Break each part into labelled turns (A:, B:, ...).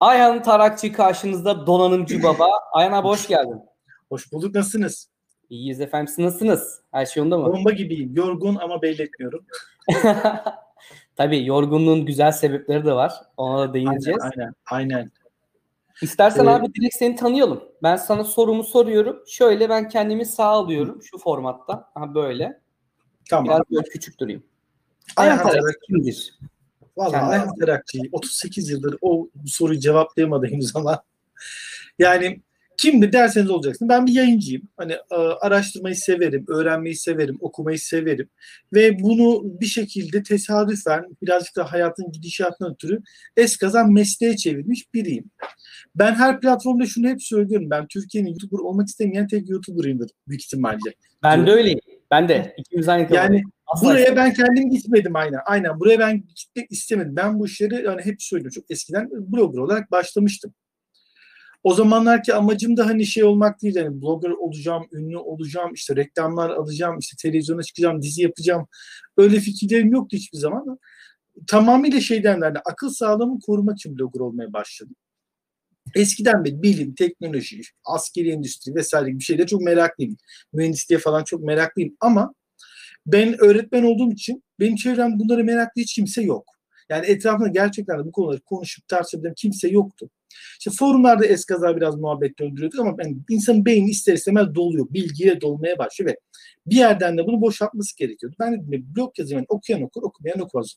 A: Ayhan Tarakçı karşınızda donanımcı baba. Ayhan abi hoş geldin.
B: Hoş bulduk. Nasılsınız?
A: İyiyiz efendim. Siz nasılsınız? Her şey yolunda mı?
B: Bomba gibiyim. Yorgun ama belli etmiyorum.
A: Tabii yorgunluğun güzel sebepleri de var. Ona da değineceğiz.
B: Aynen, aynen. aynen.
A: İstersen ee, abi direkt seni tanıyalım. Ben sana sorumu soruyorum. Şöyle ben kendimi sağ alıyorum şu formatta. Ha böyle. Tamam. Biraz böyle küçük durayım.
B: Ayhan Tarakçı kimdir? Vallahi Ayhan Tarakçı 38 yıldır o soruyu cevaplayamadı henüz ama yani kimdir derseniz olacaksın. Ben bir yayıncıyım. Hani e, araştırmayı severim, öğrenmeyi severim, okumayı severim. Ve bunu bir şekilde tesadüfen birazcık da hayatın gidişatına ötürü eskazan mesleğe çevirmiş biriyim. Ben her platformda şunu hep söylüyorum. Ben Türkiye'nin YouTuber olmak istemeyen tek YouTuber'ıyımdır büyük ihtimalle.
A: Ben de öyleyim. Ben de.
B: İkimiz aynı Yani Asla buraya ben kendim gitmedim aynen. Aynen. Buraya ben gitmek istemedim. Ben bu işleri yani hep söylüyorum. Çok eskiden blogger olarak başlamıştım. O zamanlar ki amacım da hani şey olmak değil yani blogger olacağım, ünlü olacağım, işte reklamlar alacağım, işte televizyona çıkacağım, dizi yapacağım. Öyle fikirlerim yoktu hiçbir zaman. Tamamıyla şeyden yani akıl sağlığımı korumak için blogger olmaya başladım. Eskiden beri bilim, teknoloji, askeri endüstri vesaire bir şeyde çok meraklıyım. Mühendisliğe falan çok meraklıyım ama ben öğretmen olduğum için benim çevremde bunlara meraklı hiç kimse yok. Yani etrafında gerçekten de bu konuları konuşup tartışabilen kimse yoktu. İşte forumlarda eskaza biraz muhabbet döndürüyorduk ama yani insanın beyni ister istemez doluyor. Bilgiyle dolmaya başlıyor ve bir yerden de bunu boşaltması gerekiyordu. Ben de blog yazayım yani okuyan okur, okumayan okumaz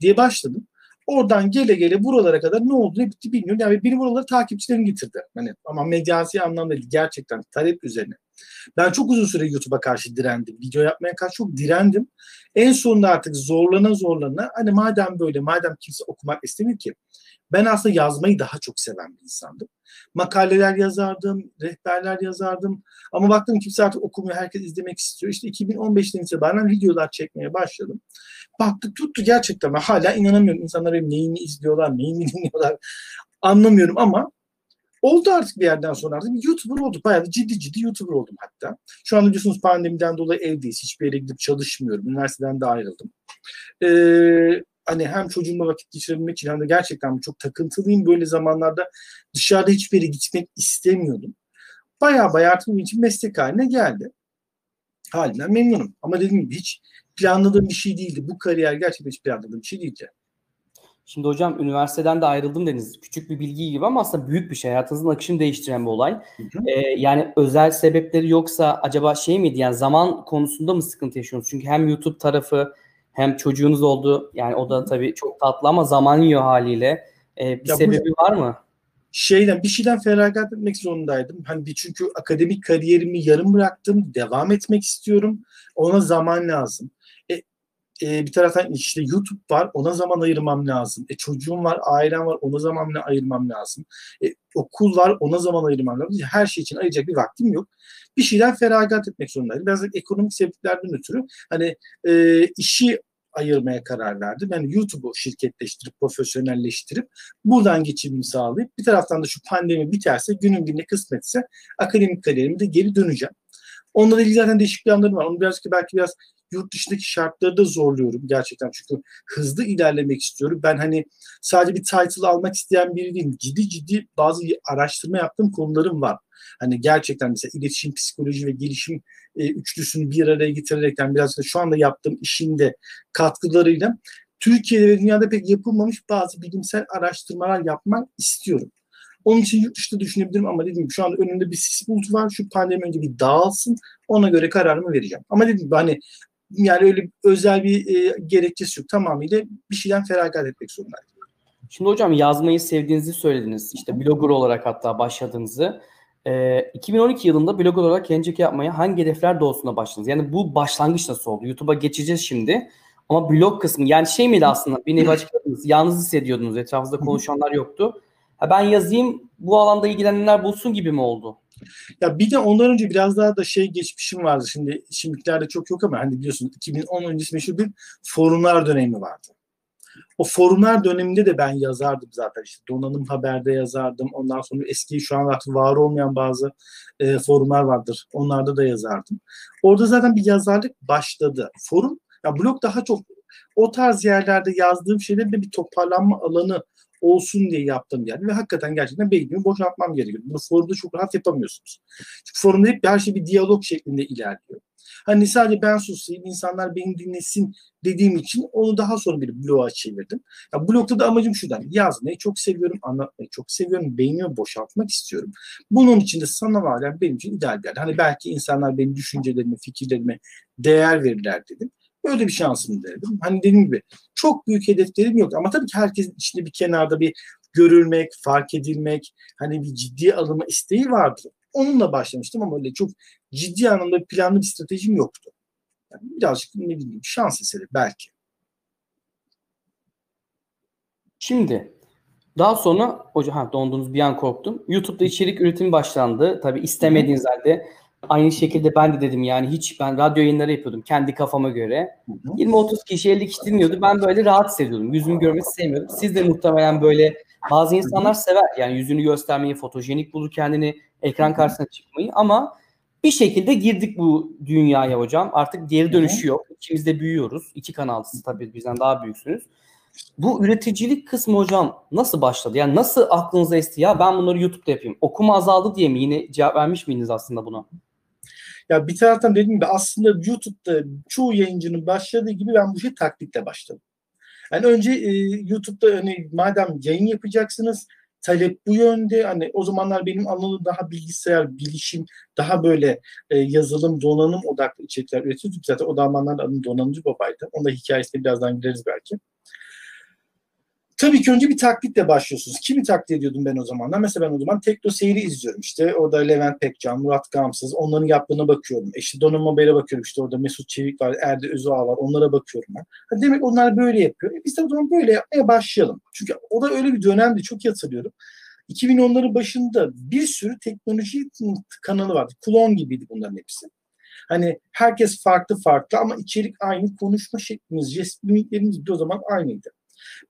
B: diye başladım. Oradan gele gele buralara kadar ne oldu ne bitti bilmiyorum. Yani benim buraları takipçilerim getirdi. Hani ama medyasi anlamda değil gerçekten talep üzerine. Ben çok uzun süre YouTube'a karşı direndim. Video yapmaya karşı çok direndim. En sonunda artık zorlana zorlana hani madem böyle madem kimse okumak istemiyor ki ben aslında yazmayı daha çok seven bir insandım. Makaleler yazardım, rehberler yazardım. Ama baktım kimse artık okumuyor, herkes izlemek istiyor. İşte 2015'ten itibaren videolar çekmeye başladım. Baktık tuttu gerçekten. Ben hala inanamıyorum. İnsanlar benim neyini izliyorlar, neyini dinliyorlar anlamıyorum ama oldu artık bir yerden sonra artık YouTuber olduk. Bayağı ciddi ciddi YouTuber oldum hatta. Şu an biliyorsunuz pandemiden dolayı evdeyiz. Hiçbir yere gidip çalışmıyorum. Üniversiteden de ayrıldım. Ee, hani hem çocuğumla vakit geçirebilmek için hem de gerçekten çok takıntılıyım. Böyle zamanlarda dışarıda hiçbir yere gitmek istemiyordum. Bayağı bayağı artık benim için meslek haline geldi. Halinden memnunum. Ama dediğim gibi hiç planladığım bir şey değildi. Bu kariyer gerçekten hiç planladığım bir şey değildi.
A: Şimdi hocam üniversiteden de ayrıldım dediniz. Küçük bir bilgi gibi ama aslında büyük bir şey. Hayatınızın akışını değiştiren bir olay. Ee, yani özel sebepleri yoksa acaba şey miydi yani zaman konusunda mı sıkıntı yaşıyorsunuz? Çünkü hem YouTube tarafı hem çocuğunuz oldu. Yani o da tabii çok tatlı ama zaman yiyor haliyle. Ee, bir ya sebebi bu, var mı?
B: Şeyden bir şeyden feragat etmek zorundaydım. Hani bir çünkü akademik kariyerimi yarım bıraktım. Devam etmek istiyorum. Ona zaman lazım. E, bir taraftan işte YouTube var. Ona zaman ayırmam lazım. E, çocuğum var, ailem var. Ona zaman ayırmam lazım. E, okul var. Ona zaman ayırmam lazım. Her şey için ayıracak bir vaktim yok bir şeyden feragat etmek zorundaydım. Biraz ekonomik sebeplerden ötürü hani e, işi ayırmaya karar verdim. Yani YouTube'u şirketleştirip, profesyonelleştirip buradan geçimimi sağlayıp bir taraftan da şu pandemi biterse günün birine kısmetse akademik kariyerime de geri döneceğim. Onunla ilgili zaten değişik planlarım var. Onu birazcık belki biraz yurt dışındaki şartları da zorluyorum gerçekten çünkü hızlı ilerlemek istiyorum. Ben hani sadece bir title almak isteyen biri değilim. Ciddi ciddi bazı araştırma yaptığım konularım var. Hani gerçekten mesela iletişim, psikoloji ve gelişim e, üçlüsünü bir araya getirerekten biraz da şu anda yaptığım işin de katkılarıyla Türkiye'de ve dünyada pek yapılmamış bazı bilimsel araştırmalar yapmak istiyorum. Onun için yurt dışında düşünebilirim ama dedim şu anda önümde bir sis bulutu var. Şu pandemi önce bir dağılsın. Ona göre kararımı vereceğim. Ama dedim hani yani öyle özel bir e, gerekçesi yok. Tamamıyla bir şeyden feragat etmek zorundayım.
A: Şimdi hocam yazmayı sevdiğinizi söylediniz. İşte blogger olarak hatta başladığınızı. E, 2012 yılında blogger olarak yayıncılık yapmaya hangi hedefler doğrultusunda başladınız? Yani bu başlangıç nasıl oldu? YouTube'a geçeceğiz şimdi. Ama blog kısmı yani şey miydi aslında bir nevi açıkladınız. Yalnız hissediyordunuz. Etrafınızda konuşanlar yoktu. Ha ben yazayım bu alanda ilgilenenler bulsun gibi mi oldu?
B: Ya bir de ondan önce biraz daha da şey geçmişim vardı. Şimdi şimdikilerde çok yok ama hani biliyorsun 2010 öncesi meşhur bir forumlar dönemi vardı. O forumlar döneminde de ben yazardım zaten işte donanım haberde yazardım. Ondan sonra eski şu an artık var olmayan bazı e, forumlar vardır. Onlarda da yazardım. Orada zaten bir yazarlık başladı. Forum ya blog daha çok o tarz yerlerde yazdığım şeylerin de bir toparlanma alanı olsun diye yaptığım yer ve hakikaten gerçekten beynimi boşaltmam gerekiyor. Bunu forumda çok rahat yapamıyorsunuz. Çünkü forumda hep her şey bir diyalog şeklinde ilerliyor. Hani sadece ben susayım, insanlar beni dinlesin dediğim için onu daha sonra bir bloğa çevirdim. Ya blogda da amacım şuradan. Yazmayı çok seviyorum, anlatmayı çok seviyorum, beynimi boşaltmak istiyorum. Bunun için de sanal alem benim için ideal bir yer. Hani belki insanlar benim düşüncelerime, fikirlerime değer verirler dedim. Böyle bir şansım dedim. Hani dediğim gibi çok büyük hedeflerim yok ama tabii ki herkesin içinde bir kenarda bir görülmek, fark edilmek, hani bir ciddi alınma isteği vardır. Onunla başlamıştım ama öyle çok ciddi anlamda planlı bir stratejim yoktu. Yani birazcık ne bileyim şans eseri belki.
A: Şimdi daha sonra hocam ha dondunuz bir an korktum. YouTube'da içerik üretimi başlandı. Tabii istemediğiniz halde aynı şekilde ben de dedim yani hiç ben radyo yayınları yapıyordum kendi kafama göre. 20-30 kişi 50 kişi dinliyordu. Ben böyle rahat hissediyordum. Yüzümü görmesi sevmiyordum. Siz de muhtemelen böyle bazı insanlar sever yani yüzünü göstermeyi, fotojenik bulur kendini, ekran karşısına çıkmayı ama bir şekilde girdik bu dünyaya hocam. Artık geri dönüşü yok. İkimiz de büyüyoruz. İki kanalsız tabii bizden daha büyüksünüz. Bu üreticilik kısmı hocam nasıl başladı? Yani nasıl aklınıza esti ya ben bunları YouTube'da yapayım. Okuma azaldı diye mi? Yine cevap vermiş miydiniz aslında buna?
B: Ya bir taraftan dediğim gibi aslında YouTube'da çoğu yayıncının başladığı gibi ben bu şey taklitle başladım. Yani önce e, YouTube'da hani madem yayın yapacaksınız talep bu yönde. Hani o zamanlar benim alanım daha bilgisayar, bilişim, daha böyle e, yazılım, donanım odaklı içerikler üretiyorduk. Zaten o zamanlar adım donanımcı babaydı. Onda hikayesine birazdan gireriz belki. Tabii ki önce bir taklitle başlıyorsunuz. Kimi taklit ediyordum ben o zamanlar? Mesela ben o zaman Tekno Seyri izliyorum işte. Orada Levent Pekcan, Murat Gamsız. Onların yaptığına bakıyorum. E işte Donanım Haber'e bakıyorum. işte orada Mesut Çevik var, Erde Özağ var. Onlara bakıyorum ben. Ha demek onlar böyle yapıyor. E biz de o zaman böyle yapmaya başlayalım. Çünkü o da öyle bir dönemdi. Çok iyi hatırlıyorum. 2010'ların başında bir sürü teknoloji kanalı vardı. Klon gibiydi bunların hepsi. Hani herkes farklı farklı ama içerik aynı. Konuşma şeklimiz, jest mimiklerimiz bir o zaman aynıydı.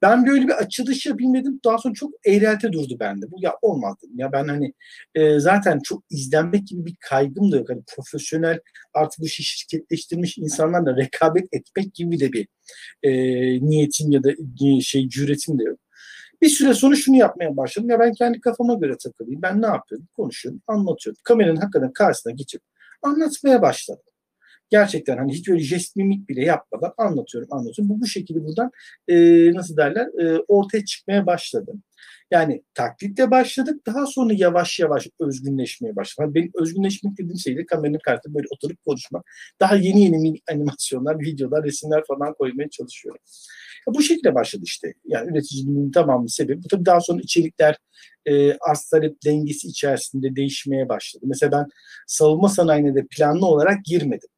B: Ben böyle bir açılış yapayım dedim. Daha sonra çok eğrelte durdu bende. Bu ya olmaz dedim. Ya ben hani e, zaten çok izlenmek gibi bir kaygım da yok. Hani profesyonel artık bu işi şirketleştirmiş insanlarla rekabet etmek gibi de bir e, niyetim ya da şey cüretim de yok. Bir süre sonra şunu yapmaya başladım. Ya ben kendi kafama göre takılayım. Ben ne yapıyorum? Konuşuyorum, anlatıyorum. Kameranın hakikaten karşısına geçip anlatmaya başladım gerçekten hani hiç öyle jest mimik bile yapmadan anlatıyorum anlatıyorum. Bu bu şekilde buradan e, nasıl derler e, ortaya çıkmaya başladı. Yani taklitle başladık. Daha sonra yavaş yavaş özgünleşmeye başladık. Yani benim özgünleşmek dediğim şey de kameranın karşısında böyle oturup konuşmak. Daha yeni yeni animasyonlar, videolar, resimler falan koymaya çalışıyorum. Ya bu şekilde başladı işte. Yani üreticiliğin tamamı sebebi. Bu tabii daha sonra içerikler e, arz talep dengesi içerisinde değişmeye başladı. Mesela ben savunma sanayine de planlı olarak girmedim.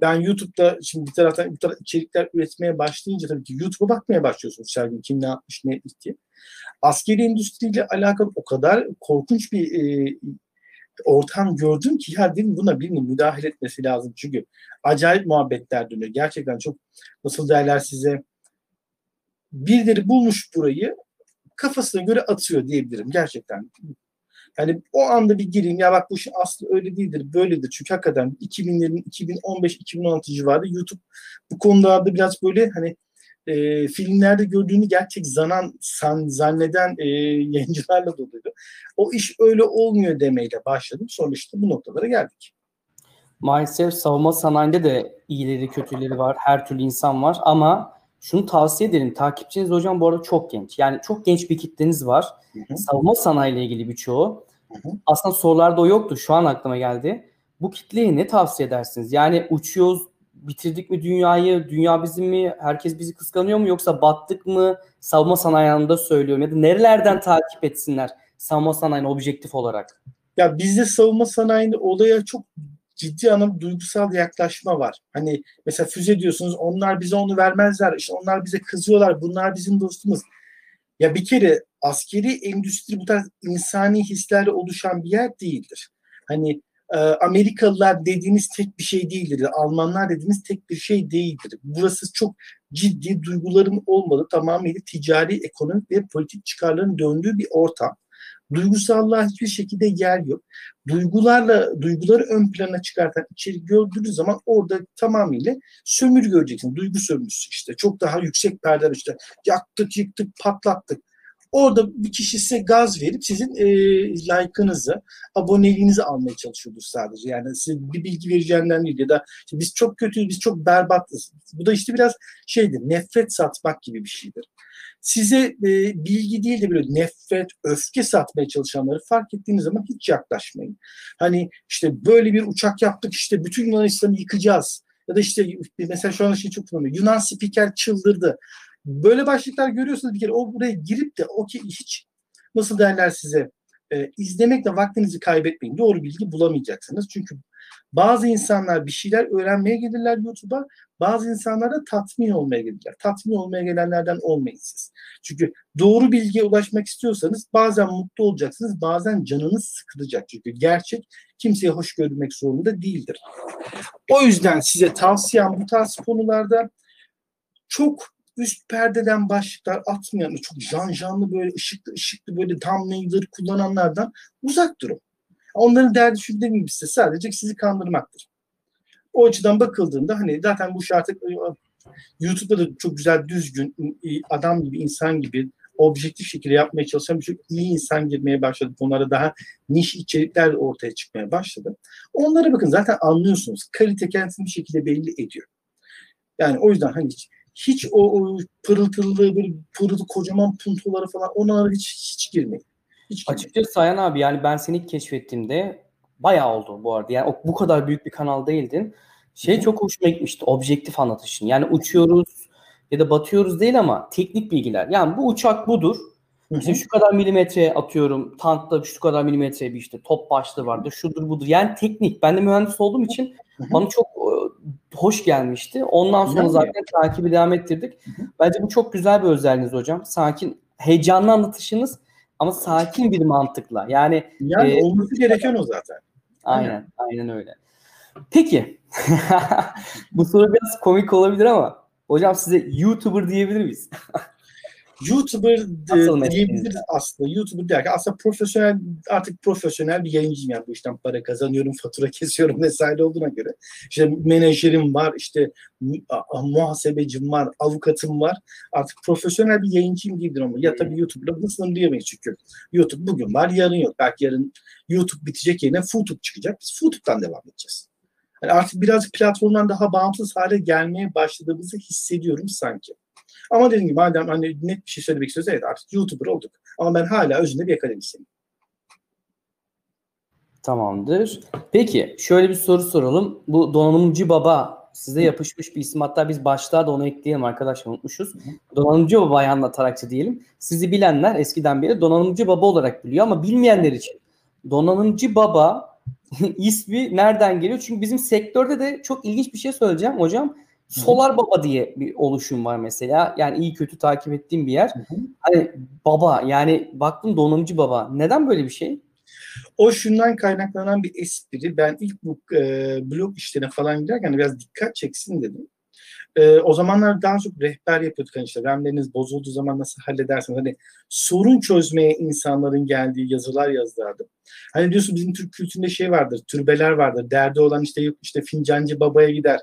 B: Ben YouTube'da şimdi bir taraftan bir taraftan içerikler üretmeye başlayınca tabii ki YouTube'a bakmaya başlıyorsunuz her gün kim ne yapmış ne diye. Askeri endüstriyle alakalı o kadar korkunç bir e, ortam gördüm ki ya dedim buna birinin müdahale etmesi lazım. Çünkü acayip muhabbetler dönüyor. Gerçekten çok nasıl derler size birileri bulmuş burayı kafasına göre atıyor diyebilirim. Gerçekten yani o anda bir gireyim ya bak bu şey aslında öyle değildir böyledir. Çünkü hakikaten 2000'lerin 2015-2016 civarı YouTube bu konularda biraz böyle hani e, filmlerde gördüğünü gerçek zanan san, zanneden e, yayıncılarla doluydu. O iş öyle olmuyor demeyle başladım. Sonra işte bu noktalara geldik.
A: Maalesef savunma sanayinde de iyileri kötüleri var. Her türlü insan var ama şunu tavsiye ederim. Takipçiniz hocam bu arada çok genç. Yani çok genç bir kitleniz var. Hı hı. Savunma sanayiyle ilgili birçoğu. Hı hı. Aslında sorularda o yoktu. Şu an aklıma geldi. Bu kitleye ne tavsiye edersiniz? Yani uçuyoruz, bitirdik mi dünyayı, dünya bizim mi, herkes bizi kıskanıyor mu yoksa battık mı? Savunma sanayi anlamında söylüyorum ya da nerelerden takip etsinler savunma sanayini objektif olarak?
B: Ya bizde savunma sanayinde olaya çok ciddi anlamda duygusal yaklaşma var. Hani mesela füze diyorsunuz onlar bize onu vermezler. İşte onlar bize kızıyorlar. Bunlar bizim dostumuz. Ya bir kere askeri endüstri bu tarz insani hislerle oluşan bir yer değildir. Hani e, Amerikalılar dediğiniz tek bir şey değildir. Almanlar dediğiniz tek bir şey değildir. Burası çok ciddi duyguların olmadığı tamamıyla ticari, ekonomik ve politik çıkarların döndüğü bir ortam. Duygusallığa hiçbir şekilde yer yok. Duygularla duyguları ön plana çıkartan içerik gördüğünüz zaman orada tamamıyla sömürü göreceksin. Duygu sömürüsü işte. Çok daha yüksek perdeler işte. Yaktık, yıktık, patlattık. Orada bir kişi size gaz verip sizin e, like'ınızı, aboneliğinizi almaya çalışıyordur sadece. Yani size bir bilgi vereceğinden değil ya da işte biz çok kötüyüz, biz çok berbatız. Bu da işte biraz şeydir, nefret satmak gibi bir şeydir. Size e, bilgi değil de böyle nefret, öfke satmaya çalışanları fark ettiğiniz zaman hiç yaklaşmayın. Hani işte böyle bir uçak yaptık işte bütün Yunanistan'ı yıkacağız. Ya da işte mesela şu an şey çok kullanıyor. Yunan spiker çıldırdı. Böyle başlıklar görüyorsunuz bir kere o buraya girip de o ki hiç nasıl derler size e, izlemekle vaktinizi kaybetmeyin. Doğru bilgi bulamayacaksınız. Çünkü bazı insanlar bir şeyler öğrenmeye gelirler YouTube'a. Bazı insanlar da tatmin olmaya gelirler. Tatmin olmaya gelenlerden olmayın siz. Çünkü doğru bilgiye ulaşmak istiyorsanız bazen mutlu olacaksınız. Bazen canınız sıkılacak. Çünkü gerçek kimseye hoş görünmek zorunda değildir. O yüzden size tavsiyem bu tarz konularda çok üst perdeden başlıklar atmayan, çok jan janlı böyle ışıklı ışıklı böyle thumbnail'ları kullananlardan uzak durun. Onların derdi şu demeyeyim size sadece sizi kandırmaktır. O açıdan bakıldığında hani zaten bu artık e, YouTube'da da çok güzel düzgün adam gibi insan gibi objektif şekilde yapmaya çalışan birçok iyi insan girmeye başladı. Onlara daha niş içerikler ortaya çıkmaya başladı. Onlara bakın zaten anlıyorsunuz. Kalite kendisini bir şekilde belli ediyor. Yani o yüzden hani hiç, hiç o, o pırıltılı bir pırıltı kocaman puntoları falan onlara hiç hiç girmeyin.
A: Hiç Açıkçası Sayan abi yani ben seni ilk keşfettiğimde bayağı oldu bu arada. Yani o, bu kadar büyük bir kanal değildin. Şey çok hoşuma gitmişti. Objektif anlatışın. Yani uçuyoruz ya da batıyoruz değil ama teknik bilgiler. Yani bu uçak budur. İşte şu kadar milimetre atıyorum. Tankta şu kadar milimetre bir işte top başlığı vardır. Şudur budur. Yani teknik. Ben de mühendis olduğum için bana çok hoş gelmişti. Ondan sonra zaten takibi devam ettirdik. Bence bu çok güzel bir özelliğiniz hocam. Sakin, heyecanlı anlatışınız ama sakin bir mantıkla. Yani
B: yani e, olması gereken o zaten.
A: Aynen, aynen, aynen öyle. Peki. bu soru biraz komik olabilir ama hocam size YouTuber diyebilir miyiz?
B: YouTuber e, diyebiliriz aslında. YouTuber derken aslında profesyonel artık profesyonel bir yayıncıyım yani bu işten para kazanıyorum, fatura kesiyorum vesaire olduğuna göre. İşte menajerim var, işte muhasebecim var, avukatım var. Artık profesyonel bir yayıncıyım diyebilirim ama ya tabii YouTube'da bunu sınırlayamayız çünkü YouTube bugün var, yarın yok. Belki yarın YouTube bitecek yerine FooTube çıkacak. Biz FooTube'dan devam edeceğiz. Yani artık birazcık platformdan daha bağımsız hale gelmeye başladığımızı hissediyorum sanki. Ama dediğim gibi madem hani net bir şey söylemek istiyoruz evet artık YouTuber olduk. Ama ben hala özünde bir akademisyenim.
A: Tamamdır. Peki şöyle bir soru soralım. Bu donanımcı baba size yapışmış bir isim. Hatta biz başlığa da onu ekleyelim arkadaşlar unutmuşuz. Donanımcı babayı anlatarakçı diyelim. Sizi bilenler eskiden beri donanımcı baba olarak biliyor ama bilmeyenler için donanımcı baba ismi nereden geliyor? Çünkü bizim sektörde de çok ilginç bir şey söyleyeceğim hocam. Solar Baba diye bir oluşum var mesela. Yani iyi kötü takip ettiğim bir yer. Hı hı. Hani baba yani baktım donanımcı baba. Neden böyle bir şey?
B: O şundan kaynaklanan bir espri. Ben ilk bu e, blog işlerine falan giderken biraz dikkat çeksin dedim. E, o zamanlar daha çok rehber yapıyorduk. Hani işte RAM'leriniz bozulduğu zaman nasıl halledersiniz? Hani sorun çözmeye insanların geldiği yazılar yazardım. Hani diyorsun bizim Türk kültüründe şey vardır, türbeler vardır. Derdi olan işte yok işte fincancı babaya gider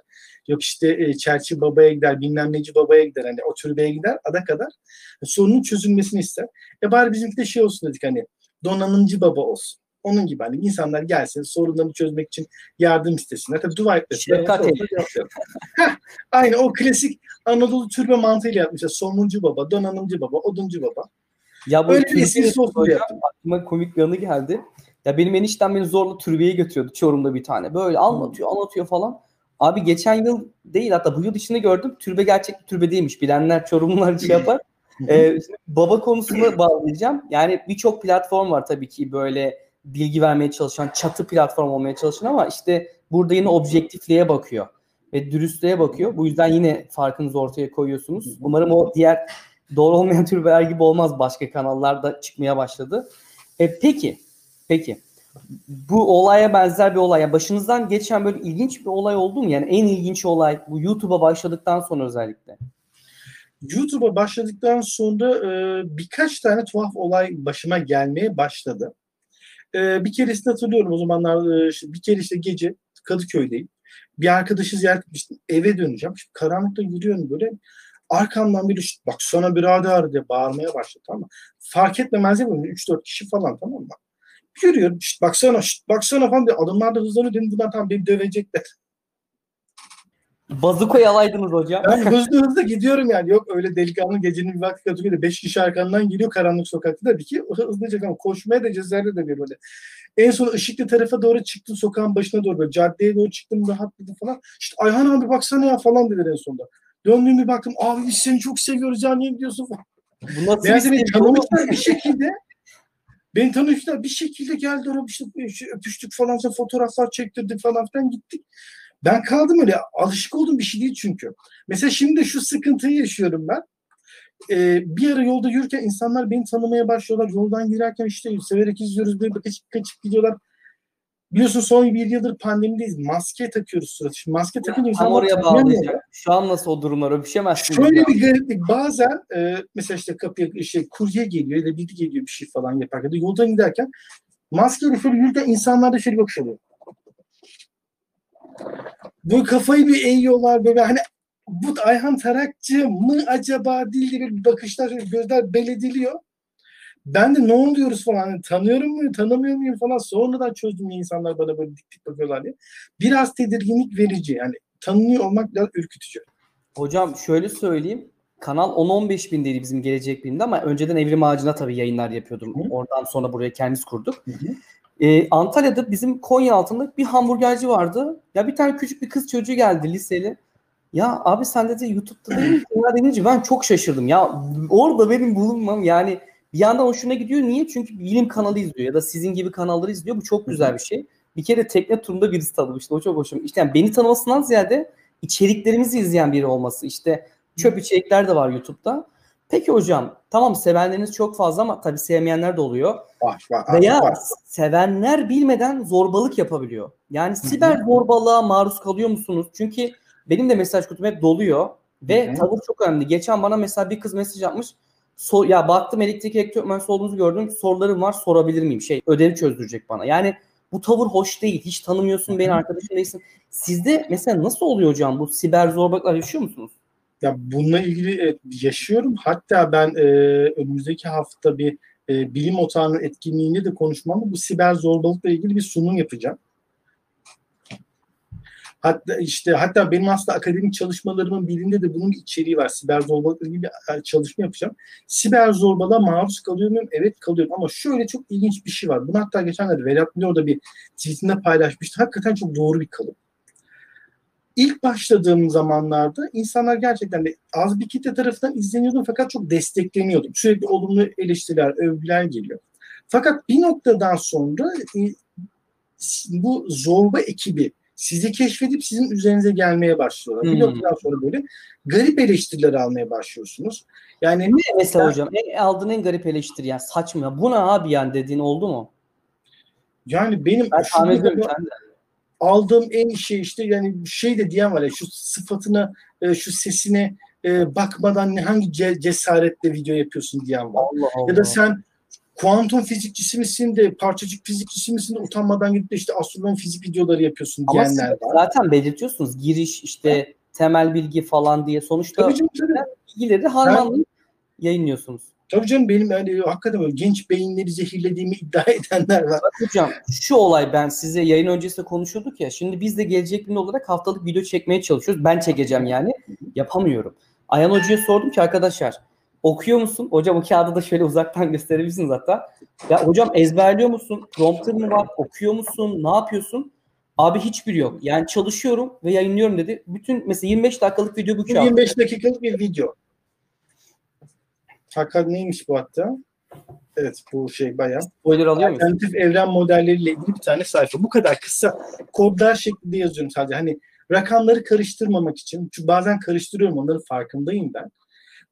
B: Yok işte e, Çerçi Baba'ya gider, bilmem neci Baba'ya gider. Hani o türbeye gider, ada kadar. Sorunun çözülmesini ister. E bari bizimki de şey olsun dedik hani donanımcı baba olsun. Onun gibi hani insanlar gelsin sorunlarını çözmek için yardım istesinler. Tabii dua etmesinler. Aynı o klasik Anadolu türbe mantığıyla yapmışlar. Somuncu baba, donanımcı baba, oduncu baba.
A: Ya bu Öyle bir esprisi olsun Aklıma komik bir anı geldi. Ya benim eniştem beni zorla türbeye götürüyordu Çorum'da bir tane. Böyle anlatıyor anlatıyor falan. Abi geçen yıl değil hatta bu yıl içinde gördüm. Türbe gerçek bir türbe değilmiş. Bilenler Çorumlular şey yapar. ee, baba konusunu bağlayacağım. Yani birçok platform var tabii ki böyle bilgi vermeye çalışan, çatı platform olmaya çalışan ama işte burada yine objektifliğe bakıyor ve dürüstlüğe bakıyor. Bu yüzden yine farkınızı ortaya koyuyorsunuz. Umarım o diğer doğru olmayan türbeler gibi olmaz. Başka kanallarda çıkmaya başladı. E, peki, peki bu olaya benzer bir olay. Yani başınızdan geçen böyle ilginç bir olay oldu mu? Yani en ilginç olay bu YouTube'a başladıktan sonra özellikle.
B: YouTube'a başladıktan sonra e, birkaç tane tuhaf olay başıma gelmeye başladı. E, bir keresini hatırlıyorum o zamanlar e, bir kere işte gece Kadıköy'deyim. Bir arkadaşı ziyaret etmiştim. Eve döneceğim. Şimdi karanlıkta yürüyorum böyle. Arkamdan biri bak sana birader diye bağırmaya başladı mı? Fark etmemez yapıyorum. 3-4 kişi falan tamam mı? Yürüyor. Şişt, baksana şişt, baksana falan diye. Adımlar da hızlanıyor. Dedim buradan tam beni dövecekler.
A: Bazuko'yu alaydınız hocam.
B: Ben hızlı hızlı gidiyorum yani. Yok öyle delikanlı gecenin bir vakti katılıyor. Beş kişi arkandan geliyor karanlık sokakta. Dedi ki hızlıca ama koşmaya da cesaret de böyle. En son ışıklı tarafa doğru çıktım sokağın başına doğru böyle caddeye doğru çıktım rahatladım falan. İşte Ayhan abi baksana ya falan dediler en sonunda. Döndüm bir baktım abi biz seni çok seviyoruz ya niye gidiyorsun falan.
A: Bu nasıl
B: tanımışlar bir şekilde. Beni tanımışlar bir şekilde geldi işte öpüştük falan fotoğraflar çektirdik falan filan gittik. Ben kaldım öyle alışık olduğum bir şey değil çünkü. Mesela şimdi şu sıkıntıyı yaşıyorum ben. Ee, bir ara yolda yürürken insanlar beni tanımaya başlıyorlar. Yoldan girerken işte severek izliyoruz. Böyle kaçıp kaçıp gidiyorlar. Biliyorsun son bir yıldır pandemideyiz. Maske takıyoruz suratı. Şimdi maske takınca
A: insanlar oraya bağlayacağım. Şu an nasıl o durumlar? Öpüşemezsin.
B: Şöyle bir gariplik. Bazen e, mesela işte kapıya işte kurye geliyor ya da biri geliyor bir şey falan yaparken ya da yoldan giderken maskeyle şöyle yürürken insanlar da şöyle bakış oluyor. Bu kafayı bir eğiyorlar böyle hani bu Ayhan Tarakçı mı acaba değil diye bir bakışlar gözler belediliyor. Ben de ne oluyoruz falan hani tanıyorum muyum tanımıyor muyum falan sonradan çözdüm insanlar bana böyle dik dik bakıyorlar diye. Biraz tedirginlik verici yani tanınıyor olmak biraz ürkütücü.
A: Hocam şöyle söyleyeyim kanal 10-15 bin değil bizim gelecek bilimde ama önceden Evrim Ağacı'na tabii yayınlar yapıyordum. Hı. Oradan sonra buraya kendimiz kurduk. Hı hı. Ee, Antalya'da bizim Konya altında bir hamburgerci vardı. Ya bir tane küçük bir kız çocuğu geldi liseli. Ya abi sen dedi YouTube'da değil mi? Denince ben çok şaşırdım. Ya orada benim bulunmam yani bir yandan hoşuna gidiyor. Niye? Çünkü bilim kanalı izliyor ya da sizin gibi kanalları izliyor. Bu çok güzel bir şey. Bir kere tekne turunda birisi tanımıştı. O çok hoşuma. İşte yani beni tanımasından ziyade içeriklerimizi izleyen biri olması. İşte çöp içerikler de var YouTube'da. Peki hocam tamam sevenleriniz çok fazla ama tabii sevmeyenler de oluyor.
B: Var, var,
A: Veya
B: var.
A: sevenler bilmeden zorbalık yapabiliyor. Yani siber zorbalığa maruz kalıyor musunuz? Çünkü benim de mesaj kutum hep doluyor ve Hı-hı. tavır çok önemli. Geçen bana mesela bir kız mesaj yapmış. So, ya baktım elektrik elektrik mühendisi olduğunuzu gördüm. Sorularım var sorabilir miyim? Şey ödevi çözdürecek bana. Yani bu tavır hoş değil. Hiç tanımıyorsun beni arkadaşım değilsin. Sizde mesela nasıl oluyor hocam bu siber zorbalıklar yaşıyor musunuz?
B: Ya bununla ilgili yaşıyorum. Hatta ben e, önümüzdeki hafta bir e, bilim otağının etkinliğinde de konuşmamda bu siber zorbalıkla ilgili bir sunum yapacağım. Hatta işte hatta benim aslında akademik çalışmalarımın birinde de bunun içeriği var. Siber zorbalıkla ilgili e, çalışma yapacağım. Siber zorbalığa maruz kalıyor muyum? Evet kalıyorum. Ama şöyle çok ilginç bir şey var. Bunu hatta geçenlerde Vedat Milor da bir tweetinde paylaşmıştı. Hakikaten çok doğru bir kalıp ilk başladığım zamanlarda insanlar gerçekten de az bir kitle tarafından izleniyordum fakat çok destekleniyordum. Sürekli olumlu eleştiriler, övgüler geliyor. Fakat bir noktadan sonra e, bu zorba ekibi sizi keşfedip sizin üzerinize gelmeye başlıyorlar. Hmm. Bir noktadan sonra böyle garip eleştiriler almaya başlıyorsunuz. Yani
A: ne mesela hocam en, aldığın en garip eleştiri yani saçma. Bu ne abi yani dediğin oldu mu?
B: Yani benim
A: ben tahmin
B: aldığım en şey işte yani şey de diyen var ya şu sıfatına e, şu sesine e, bakmadan ne hangi cesaretle video yapıyorsun diyen var. Allah Allah. Ya da sen kuantum fizikçisi misin de parçacık fizikçisi misin de utanmadan gidip de işte astronom fizik videoları yapıyorsun Ama diyenler var.
A: Zaten belirtiyorsunuz giriş işte evet. temel bilgi falan diye sonuçta tabii canım, tabii. bilgileri harmanlayıp yayınlıyorsunuz.
B: Tabii canım benim yani hakikaten böyle genç beyinleri zehirlediğimi iddia edenler var.
A: Bak hocam şu olay ben size yayın öncesinde konuşuyorduk ya. Şimdi biz de gelecek gün olarak haftalık video çekmeye çalışıyoruz. Ben çekeceğim yani. Yapamıyorum. Ayhan Hoca'ya sordum ki arkadaşlar okuyor musun? Hocam o kağıdı da şöyle uzaktan gösterebilirsiniz hatta. Ya hocam ezberliyor musun? Prompter mı var? Okuyor musun? Ne yapıyorsun? Abi hiçbir yok. Yani çalışıyorum ve yayınlıyorum dedi. Bütün mesela 25 dakikalık video bu kağıt.
B: 25 dakikalık bir video. Hakan neymiş bu hatta? Evet bu şey bayağı.
A: Spoiler alıyor muyuz?
B: Alternatif evren modelleriyle ilgili bir tane sayfa. Bu kadar kısa kodlar şeklinde yazıyorum sadece. Hani rakamları karıştırmamak için. Çünkü bazen karıştırıyorum onların farkındayım ben.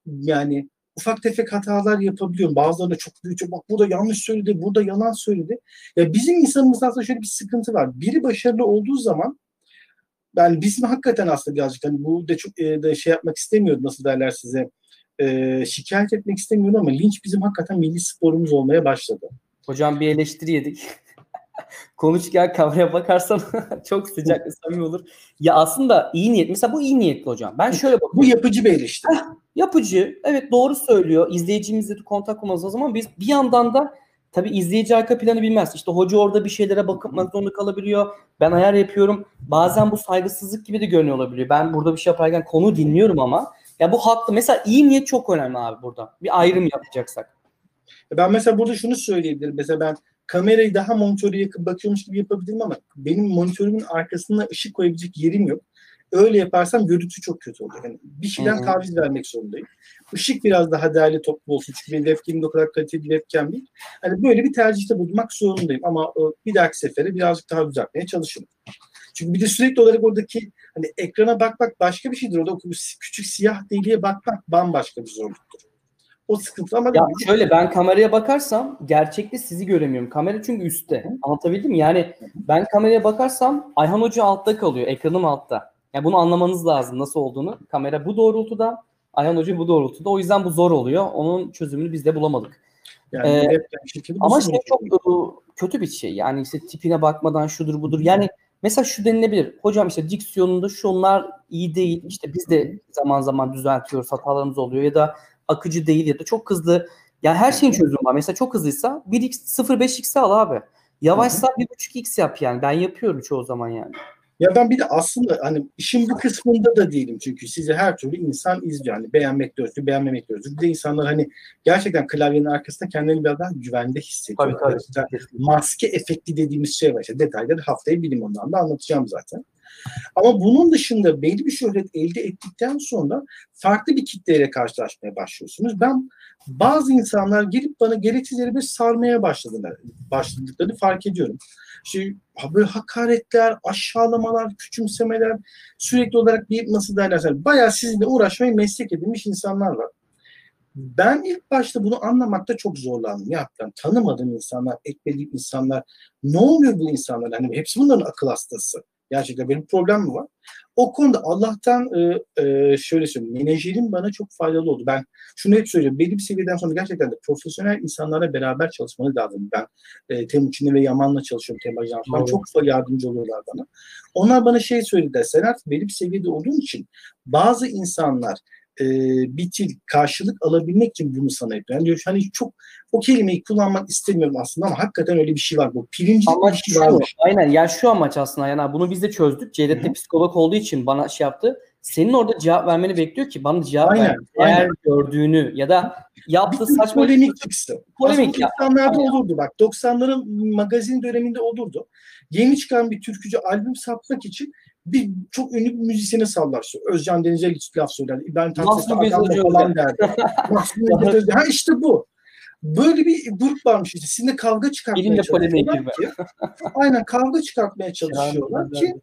B: Yani ufak tefek hatalar yapabiliyorum. Bazılarında çok büyük. Bak burada yanlış söyledi, burada yalan söyledi. Ya bizim insanımızda aslında şöyle bir sıkıntı var. Biri başarılı olduğu zaman yani bizim hakikaten aslında birazcık hani bu da çok e, da şey yapmak istemiyorum nasıl derler size e, şikayet etmek istemiyorum ama linç bizim hakikaten milli sporumuz olmaya başladı.
A: Hocam bir eleştiri yedik. konuşurken kameraya bakarsan çok sıcak ve samimi olur. Ya aslında iyi niyet. Mesela bu iyi niyetli hocam. Ben şöyle bakıyorum.
B: Bu yapıcı bir eleştiri.
A: yapıcı. Evet doğru söylüyor. İzleyicimizle kontak olmaz o zaman biz bir yandan da tabii izleyici arka planı bilmez. İşte hoca orada bir şeylere bakmak zorunda kalabiliyor. Ben ayar yapıyorum. Bazen bu saygısızlık gibi de görünüyor olabiliyor. Ben burada bir şey yaparken konu dinliyorum ama ya bu haklı. Mesela iyi niyet çok önemli abi burada. Bir ayrım yapacaksak.
B: Ben mesela burada şunu söyleyebilirim. Mesela ben kamerayı daha monitöre yakın bakıyormuş gibi yapabilirim ama benim monitörümün arkasında ışık koyabilecek yerim yok. Öyle yaparsam görüntü çok kötü olur. Yani bir şeyden Hı-hı. taviz vermek zorundayım. Işık biraz daha değerli toplu olsun. Çünkü benim webcam'im de o kadar kaliteli bir webcam değil. Hani böyle bir tercihte bulunmak zorundayım. Ama bir dahaki sefere birazcık daha düzeltmeye çalışırım. Çünkü bir de sürekli olarak oradaki hani ekrana bakmak başka bir şeydir. Orada küçük siyah deliğe bakmak bambaşka bir zorluktur. O sıkıntı ama
A: ya şöyle ben kameraya bakarsam gerçekte sizi göremiyorum. Kamera çünkü üstte. Anlatabildim mi? Yani ben kameraya bakarsam Ayhan Hoca altta kalıyor. Ekranım altta. Yani bunu anlamanız lazım nasıl olduğunu. Kamera bu doğrultuda, Ayhan Hoca bu doğrultuda. O yüzden bu zor oluyor. Onun çözümünü biz de bulamadık. Yani ee, ama şey çok kötü bir şey. Yani işte tipine bakmadan şudur budur. Yani mesela şu denilebilir. Hocam işte diksiyonunda şunlar iyi değil. İşte biz de zaman zaman düzeltiyoruz. Hatalarımız oluyor ya da akıcı değil ya da çok hızlı. Yani her şeyin çözümü var. Mesela çok hızlıysa 1x 0.5x al abi. Yavaşsa 1.5x yap yani. Ben yapıyorum çoğu zaman yani.
B: Ya ben bir de aslında hani işin bu kısmında da değilim çünkü sizi her türlü insan izliyor. Hani beğenmek de özgür, beğenmemek de özgür. Bir de insanlar hani gerçekten klavyenin arkasında kendilerini biraz daha güvende hissediyor. Tabii, tabii. Maske efekti dediğimiz şey var. İşte detayları haftaya bilim ondan da anlatacağım zaten. Ama bunun dışında belli bir şöhret elde ettikten sonra farklı bir kitleyle karşılaşmaya başlıyorsunuz. Ben bazı insanlar gelip bana gereksiz bir sarmaya başladılar, başladıklarını fark ediyorum. İşte böyle hakaretler, aşağılamalar, küçümsemeler sürekli olarak bir nasıl derler bayağı sizinle uğraşmayı meslek edinmiş insanlar var. Ben ilk başta bunu anlamakta çok zorlandım. Ya ben tanımadığım insanlar, ekmediğim insanlar, ne oluyor bu insanlar? Hani hepsi bunların akıl hastası. Gerçekten benim problem mi var? O konuda Allah'tan e, e, şöyle söyleyeyim. Menajerim bana çok faydalı oldu. Ben şunu hep söylüyorum. Bir seviyeden sonra gerçekten de profesyonel insanlarla beraber çalışmanız lazım. Ben e, Temuçin'le ve Yaman'la çalışıyorum Tem Ajans'tan. Çok yardımcı oluyorlar bana. Onlar bana şey söylediler. Sen artık bir seviyede olduğun için bazı insanlar e, bitil karşılık alabilmek için bunu sana yapıyor. Yani hani çok o kelimeyi kullanmak istemiyorum aslında ama hakikaten öyle bir şey var. Bu pirinci
A: amaç bir şey var. Aynen yani şu amaç aslında yani bunu biz de çözdük. Cevdet de psikolog olduğu için bana şey yaptı. Senin orada cevap vermeni bekliyor ki bana cevap aynen, ver. Eğer aynen. gördüğünü ya da yaptığı
B: bir saçma polemik çıksın. Polemik ya. 90'larda olurdu bak. 90'ların magazin döneminde olurdu. Yeni çıkan bir türkücü albüm satmak için bir çok ünlü bir müzisyene sallar. Özcan Deniz'e laf söyler. İbrahim Tatlıses'e adam falan derdi. ha işte bu. Böyle bir grup varmış işte. Sizinle kavga çıkartmaya çalışıyorlar ki. aynen kavga çıkartmaya çalışıyorlar ki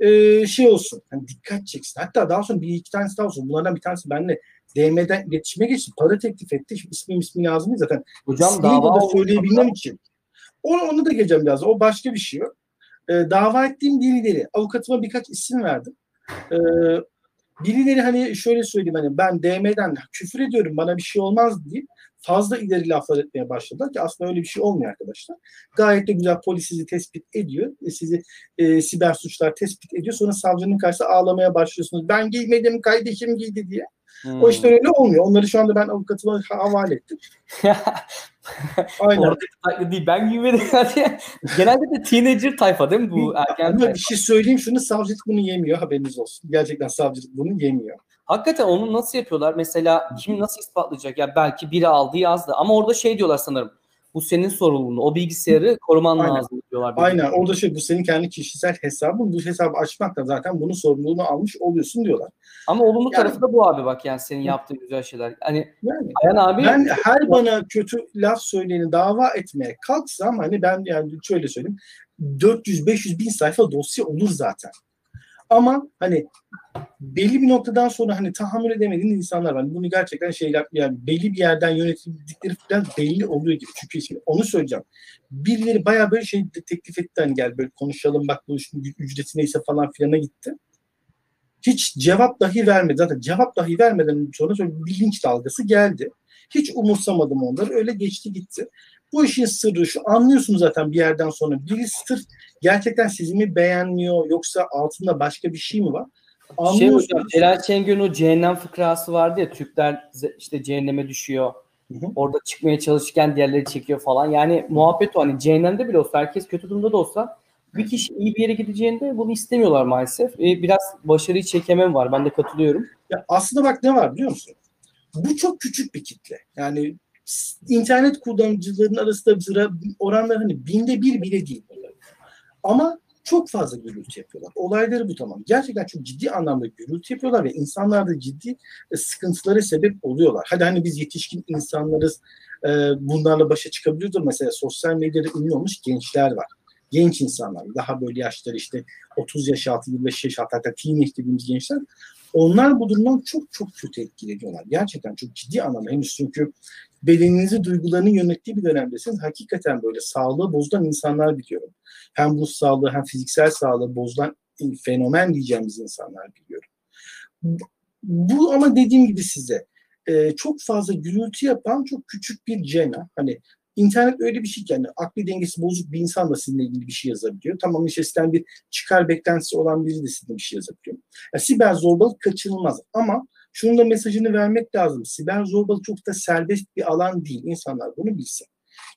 B: e, şey olsun. Hani dikkat çeksin. Hatta daha sonra bir iki tanesi daha olsun. Bunlardan bir tanesi benimle DM'den iletişime geçti. Para teklif etti. Şimdi ismim ismi değil zaten. Hocam dava da söyleyebilmem için. Onu, onu da geleceğim biraz. O başka bir şey yok e, dava ettiğim birileri, avukatıma birkaç isim verdim. E, birileri hani şöyle söyleyeyim hani ben DM'den küfür ediyorum bana bir şey olmaz deyip fazla ileri laflar etmeye başladılar ki aslında öyle bir şey olmuyor arkadaşlar. Gayet de güzel polis sizi tespit ediyor. E, sizi e, siber suçlar tespit ediyor. Sonra savcının karşısında ağlamaya başlıyorsunuz. Ben giymedim kardeşim giydi diye. Hmm. O işte öyle olmuyor. Onları şu anda ben avukatıma havale ettim.
A: Aynen. Orada değil. Ben giymedim. Genelde de teenager tayfa değil mi bu erken
B: Ama tayfa? bir şey söyleyeyim şunu savcılık bunu yemiyor haberiniz olsun. Gerçekten savcılık bunu yemiyor.
A: Hakikaten onu nasıl yapıyorlar? Mesela kim nasıl ispatlayacak? Ya belki biri aldı yazdı ama orada şey diyorlar sanırım bu senin sorumluluğun. O bilgisayarı koruman Aynen. lazım diyorlar.
B: Aynen. Orada şey bu senin kendi kişisel hesabın. Bu hesabı açmakla zaten bunun sorumluluğunu almış oluyorsun diyorlar.
A: Ama olumlu yani, tarafı da bu abi bak yani senin yaptığın güzel şeyler. Hani yani, Ayhan abi
B: ben her bana kötü laf söyleyeni dava etmeye kalksam hani ben yani şöyle söyleyeyim 400-500 bin sayfa dosya olur zaten. Ama hani belli bir noktadan sonra hani tahammül edemediğiniz insanlar var. Bunu gerçekten şeyler yani belli bir yerden yönetildikleri falan belli oluyor gibi. Çünkü şimdi onu söyleyeceğim. Birileri bayağı böyle şey teklif etti hani gel böyle konuşalım bak bu işin ücreti neyse falan filana gitti. Hiç cevap dahi vermedi. Zaten cevap dahi vermeden sonra, sonra bir linç dalgası geldi. Hiç umursamadım onları. Öyle geçti gitti. Bu işin sırrı şu anlıyorsunuz zaten bir yerden sonra biri sırf gerçekten sizi mi beğenmiyor yoksa altında başka bir şey mi var?
A: Şey hocam, Celal Şengör'ün o cehennem fıkrası vardı ya Türkler işte cehenneme düşüyor. Hı hı. Orada çıkmaya çalışırken diğerleri çekiyor falan. Yani muhabbet o hani cehennemde bile olsa herkes kötü durumda da olsa bir kişi iyi bir yere gideceğinde bunu istemiyorlar maalesef. Ee, biraz başarıyı çekemem var. Ben de katılıyorum.
B: Ya aslında bak ne var biliyor musun? Bu çok küçük bir kitle. Yani internet kullanıcılarının arasında oranlar hani binde bir bile değil. Ama çok fazla gürültü yapıyorlar. Olayları bu tamam. Gerçekten çok ciddi anlamda gürültü yapıyorlar ve insanlar da ciddi e, sıkıntılara sebep oluyorlar. Hadi hani biz yetişkin insanlarız e, bunlarla başa çıkabiliyordur. Mesela sosyal medyada ünlü olmuş gençler var. Genç insanlar, daha böyle yaşları işte 30 yaş altı, 25 yaş altı hatta teenage dediğimiz gençler onlar bu durumdan çok çok kötü etkileniyorlar. Gerçekten çok ciddi anlamda henüz çünkü bedeninizi duygularını yönettiği bir dönemdesiniz. Hakikaten böyle sağlığı bozulan insanlar biliyorum. Hem bu sağlığı hem fiziksel sağlığı bozulan fenomen diyeceğimiz insanlar biliyorum. Bu ama dediğim gibi size çok fazla gürültü yapan çok küçük bir cena. Hani internet öyle bir şey ki yani akli dengesi bozuk bir insan da sizinle ilgili bir şey yazabiliyor. Tamam işte sizden bir çıkar beklentisi olan biri de sizinle bir şey yazabiliyor. Yani siber zorbalık kaçınılmaz ama şunun da mesajını vermek lazım. Siber zorbalık çok da serbest bir alan değil. İnsanlar bunu bilsin.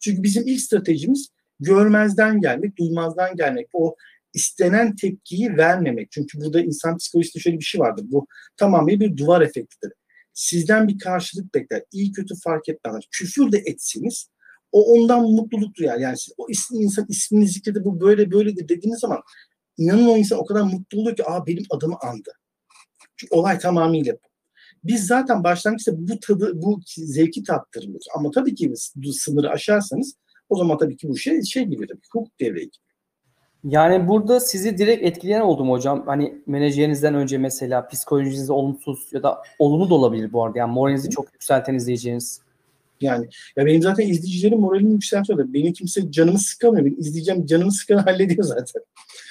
B: Çünkü bizim ilk stratejimiz görmezden gelmek, duymazdan gelmek. O istenen tepkiyi vermemek. Çünkü burada insan psikolojisinde şöyle bir şey vardır. Bu tamamen bir duvar efektidir. Sizden bir karşılık bekler. İyi kötü fark etmez. Küfür de etsiniz o ondan mutluluk duyar. Yani siz, o isim, insan ismini zikredi bu böyle böyledir dediğiniz zaman inanın o insan o kadar mutlu oluyor ki aa benim adımı andı. Çünkü olay tamamıyla bu. Biz zaten başlangıçta bu tadı, bu zevki tattırmıyoruz. Ama tabii ki sınırı aşarsanız o zaman tabii ki bu şey şey gibi tabii hukuk devreye giriyor.
A: Yani burada sizi direkt etkileyen oldu mu hocam? Hani menajerinizden önce mesela psikolojiniz olumsuz ya da olumlu da olabilir bu arada. Yani moralinizi çok yükselten izleyeceğiniz
B: yani ya benim zaten izleyicilerim moralini yükseltiyor. Beni kimse canımı sıkamıyor. Benim izleyeceğim canımı sıkan hallediyor zaten.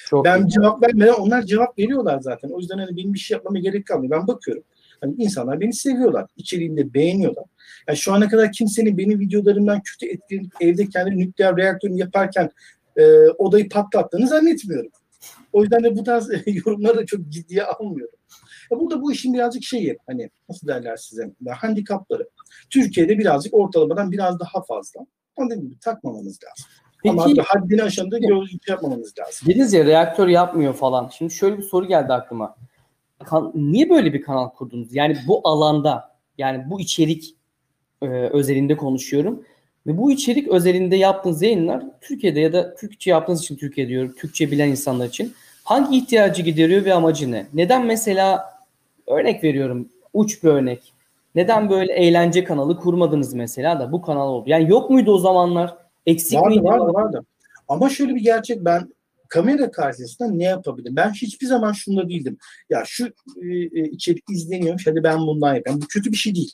B: Çok ben iyi. cevap vermeden onlar cevap veriyorlar zaten. O yüzden hani benim bir şey yapmama gerek kalmıyor. Ben bakıyorum. Hani insanlar beni seviyorlar. İçeriğinde beğeniyorlar. Yani şu ana kadar kimsenin benim videolarımdan kötü etkilenip evde kendi nükleer reaktörünü yaparken e, odayı patlattığını zannetmiyorum. O yüzden de bu tarz yorumları da çok ciddiye almıyorum. Ya burada bu işin birazcık şeyi hani nasıl derler size handikapları. Türkiye'de birazcık ortalamadan biraz daha fazla. Ama dediğim gibi takmamanız lazım. Peki, Ama haddini aşanda gözlük yapmamanız lazım.
A: Dediniz ya reaktör yapmıyor falan. Şimdi şöyle bir soru geldi aklıma. Kan, niye böyle bir kanal kurdunuz? Yani bu alanda yani bu içerik e, özelinde konuşuyorum. Ve bu içerik özelinde yaptığınız yayınlar Türkiye'de ya da Türkçe yaptığınız için Türkiye diyorum. Türkçe bilen insanlar için hangi ihtiyacı gideriyor ve amacı ne? Neden mesela örnek veriyorum uç bir örnek. Neden böyle eğlence kanalı kurmadınız mesela da bu kanal oldu? Yani yok muydu o zamanlar? Eksik
B: vardı,
A: miydi?
B: Vardı vardı. Ama şöyle bir gerçek ben kamera karşısında ne yapabilirim? Ben hiçbir zaman şunda değildim. Ya şu e, e, içerik izleniyormuş hadi ben bundan yapayım. Bu kötü bir şey değil.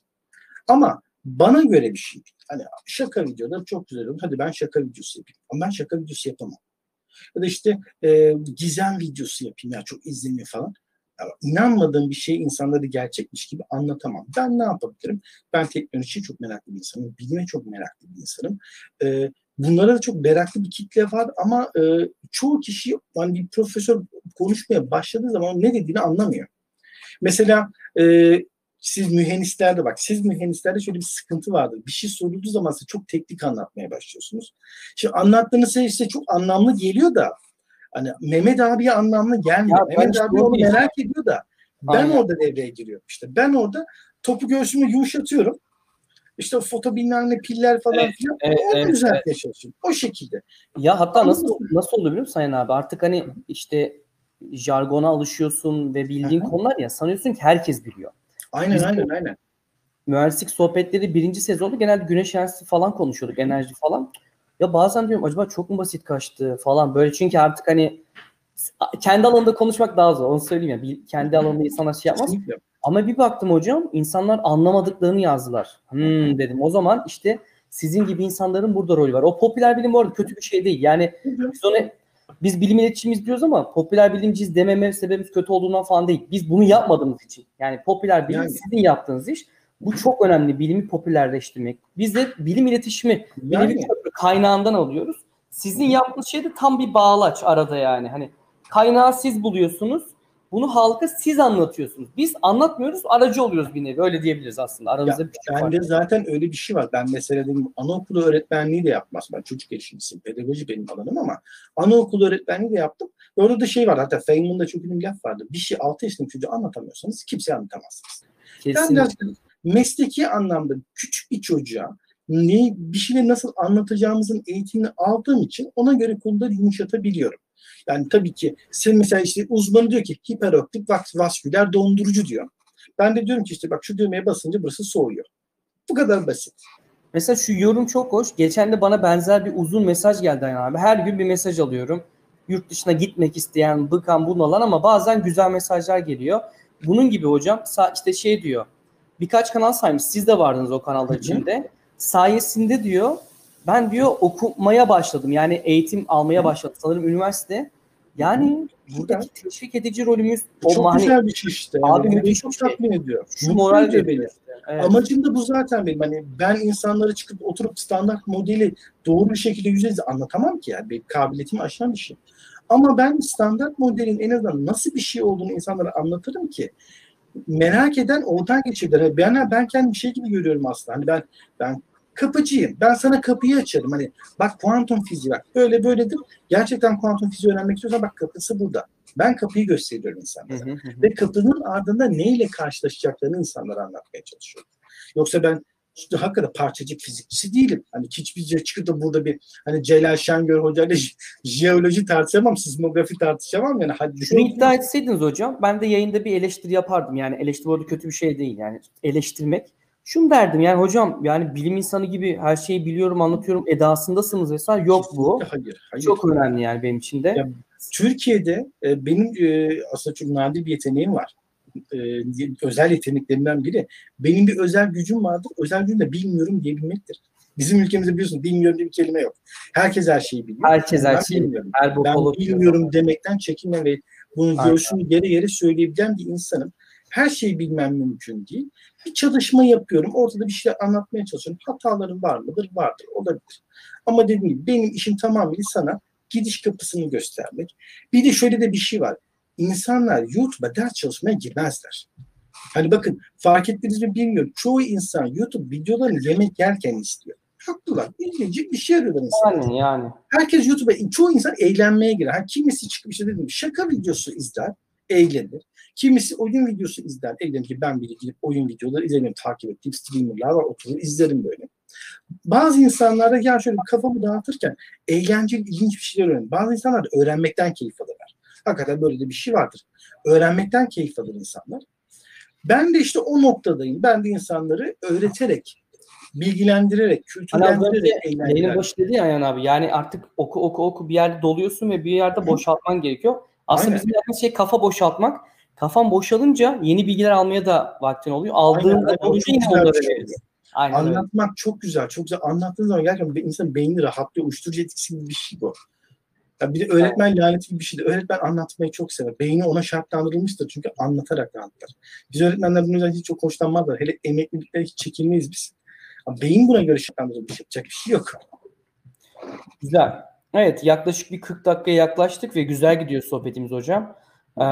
B: Ama bana göre bir şey değil. Hani şaka videoları çok güzel olur. Hadi ben şaka videosu yapayım. Ama ben şaka videosu yapamam. Ya da işte e, gizem videosu yapayım ya çok izleniyor falan inanmadığım bir şey insanları gerçekmiş gibi anlatamam. Ben ne yapabilirim? Ben teknolojiye çok meraklı bir insanım. Bilime çok meraklı bir insanım. Ee, bunlara da çok meraklı bir kitle var ama e, çoğu kişi yani bir profesör konuşmaya başladığı zaman ne dediğini anlamıyor. Mesela e, siz mühendislerde bak siz mühendislerde şöyle bir sıkıntı vardır. Bir şey sorulduğu zaman size çok teknik anlatmaya başlıyorsunuz. Şimdi anlattığınız şey size çok anlamlı geliyor da Hani Mehmet abiye anlamlı gelmiyor. Ya, Mehmet abi onu merak ediyor da ben Aynen. orada devreye giriyorum işte. Ben orada topu göğsümü yumuşatıyorum. İşte foto bilmem ne piller falan evet, filan. Evet, onu evet, düzeltmeye evet. çalışıyorum. O şekilde.
A: Ya hatta nasıl nasıl oldu biliyor musun Sayın abi? Artık hani işte jargona alışıyorsun ve bildiğin Hı-hı. konular ya sanıyorsun ki herkes biliyor.
B: Aynen Biz aynen aynen.
A: Mühendislik sohbetleri birinci sezonda genelde güneş enerjisi falan konuşuyorduk. Enerji falan. Ya bazen diyorum acaba çok mu basit kaçtı falan böyle çünkü artık hani kendi alanında konuşmak daha zor onu söyleyeyim ya. Bir, kendi alanında insanlar şey yapmaz. Ama bir baktım hocam insanlar anlamadıklarını yazdılar. Hmm dedim o zaman işte sizin gibi insanların burada rolü var. O popüler bilim bu arada kötü bir şey değil. Yani biz onu biz bilim iletişimiz diyoruz ama popüler bilimciyiz dememe sebebimiz kötü olduğundan falan değil. Biz bunu yapmadığımız için. Yani popüler bilim yani. sizin yaptığınız iş. Bu çok önemli. Bilimi popülerleştirmek. Biz de bilim iletişimi yani. kaynağından alıyoruz. Sizin yaptığınız şey de tam bir bağlaç arada yani. Hani kaynağı siz buluyorsunuz. Bunu halka siz anlatıyorsunuz. Biz anlatmıyoruz, aracı oluyoruz bir nevi. Öyle diyebiliriz aslında. Aramızda
B: ya, bir şey Bende zaten öyle bir şey var. Ben mesela dedim anaokulu öğretmenliği de yapmaz. Ben çocuk gelişimcisiyim. Pedagoji benim alanım ama anaokulu öğretmenliği de yaptım. Ve orada da şey var. Hatta Feynman'da çok ünlü bir laf vardı. Bir şey 6 yaşındaki çocuğu anlatamıyorsanız kimseye anlatamazsınız. Kesinlikle. Ben biraz mesleki anlamda küçük bir çocuğa ne, bir şeyleri nasıl anlatacağımızın eğitimini aldığım için ona göre konuları yumuşatabiliyorum. Yani tabii ki sen mesela işte uzmanı diyor ki hiperoptik vasküler dondurucu diyor. Ben de diyorum ki işte bak şu düğmeye basınca burası soğuyor. Bu kadar basit.
A: Mesela şu yorum çok hoş. Geçen de bana benzer bir uzun mesaj geldi Ayhan abi. Her gün bir mesaj alıyorum. Yurt dışına gitmek isteyen, bıkan, bunalan ama bazen güzel mesajlar geliyor. Bunun gibi hocam işte şey diyor. Birkaç kanal saymış. Siz de vardınız o kanalda içinde. Sayesinde diyor ben diyor okumaya başladım. Yani eğitim almaya başladım. Sanırım üniversite. Yani buradaki teşvik edici rolümüz
B: o çok mani... güzel bir şey işte.
A: Abi yani. müthiş
B: çok şey. tatmin ediyor.
A: Şu moral veriyor.
B: Evet. Amacım da bu zaten benim. Hani ben insanlara çıkıp oturup standart modeli doğru bir şekilde yüz yüze anlatamam ki yani. Benim kabiliyetimi aşan bir şey. Ama ben standart modelin en azından nasıl bir şey olduğunu insanlara anlatırım ki merak eden oradan geçirdiler. Ben ben kendim bir şey gibi görüyorum aslında. Hani ben ben kapıcıyım. Ben sana kapıyı açarım. Hani bak kuantum fiziği bak. Böyle böyledir. Gerçekten kuantum fiziği öğrenmek istiyorsan bak kapısı burada. Ben kapıyı gösteriyorum insanlara. Ve kapının ardında neyle karşılaşacaklarını insanlara anlatmaya çalışıyorum. Yoksa ben işte hakikaten parçacık fizikçisi değilim. Hani hiçbir şey çıkıp da burada bir hani Celal Şengör Hoca ile jeoloji tartışamam, sismografi tartışamam yani. Hadi
A: Şunu iddia etseydiniz hocam ben de yayında bir eleştiri yapardım. Yani eleştiri orada kötü bir şey değil yani eleştirmek. Şunu derdim yani hocam yani bilim insanı gibi her şeyi biliyorum anlatıyorum edasındasınız vesaire yok bu.
B: Hayır, hayır.
A: Çok önemli yani benim için de. Ya,
B: Türkiye'de e, benim e, aslında çok nadir bir yeteneğim var. E, özel yeteneklerimden biri. Benim bir özel gücüm vardır. Özel gücüm de bilmiyorum diyebilmektir. Bizim ülkemizde biliyorsun bilmiyorum diye bir kelime yok. Herkes her şeyi biliyor.
A: Herkes her şeyi
B: biliyor. Her ben bilmiyorum demekten çekinme ve bunu göğsümü geri geri söyleyebilen bir insanım. Her şeyi bilmem mümkün değil. Bir çalışma yapıyorum. Ortada bir şey anlatmaya çalışıyorum. Hatalarım var mıdır? Vardır. Olabilir. Ama dediğim gibi benim işim tamamıyla sana gidiş kapısını göstermek. Bir de şöyle de bir şey var. İnsanlar YouTube'a ders çalışmaya girmezler. Hani bakın fark ettiniz mi bilmiyorum. Çoğu insan YouTube videolarını yemek yerken istiyor. Haklılar. İlginç bir şey arıyorlar insanlar.
A: Yani yani.
B: Herkes YouTube'a, çoğu insan eğlenmeye girer. Ha, kimisi çıkıp işte dedim şaka videosu izler, eğlenir. Kimisi oyun videosu izler. Eğlenir ki ben bile gidip oyun videoları izlerim. Takip ettiğim streamerlar var. Oturur izlerim böyle. Bazı insanlar da gel şöyle kafamı dağıtırken eğlenceli, ilginç bir şeyler öğrenir. Bazı insanlar da öğrenmekten keyif alırlar. Hakikaten böyle de bir şey vardır. Öğrenmekten keyif alır insanlar. Ben de işte o noktadayım. Ben de insanları öğreterek, bilgilendirerek, kültürlendirerek
A: eğlendirerek. Başı dedi ya Ayhan abi. Yani artık oku oku oku bir yerde doluyorsun ve bir yerde boşaltman gerekiyor. Aslında Aynen. bizim yaptığımız şey kafa boşaltmak. Kafan boşalınca yeni bilgiler almaya da vaktin oluyor. Aldığında olunca yine onları.
B: Aynen Anlatmak öyle. çok güzel. Çok güzel. Anlattığın zaman gerçekten insan beyni rahatlıyor. Uyuşturucu etkisi gibi bir şey bu. Ya bir de öğretmen laneti gibi bir şeydi. Öğretmen anlatmayı çok sever. Beyni ona şartlandırılmıştır. Çünkü anlatarak anlatır. Biz öğretmenler bunun yüzden hiç çok hoşlanmazlar. Hele emeklilikte hiç çekinmeyiz biz. Ama beyin buna göre şartlandırılmış. Yapacak bir şey yok.
A: Güzel. Evet yaklaşık bir 40 dakikaya yaklaştık ve güzel gidiyor sohbetimiz hocam. Ee,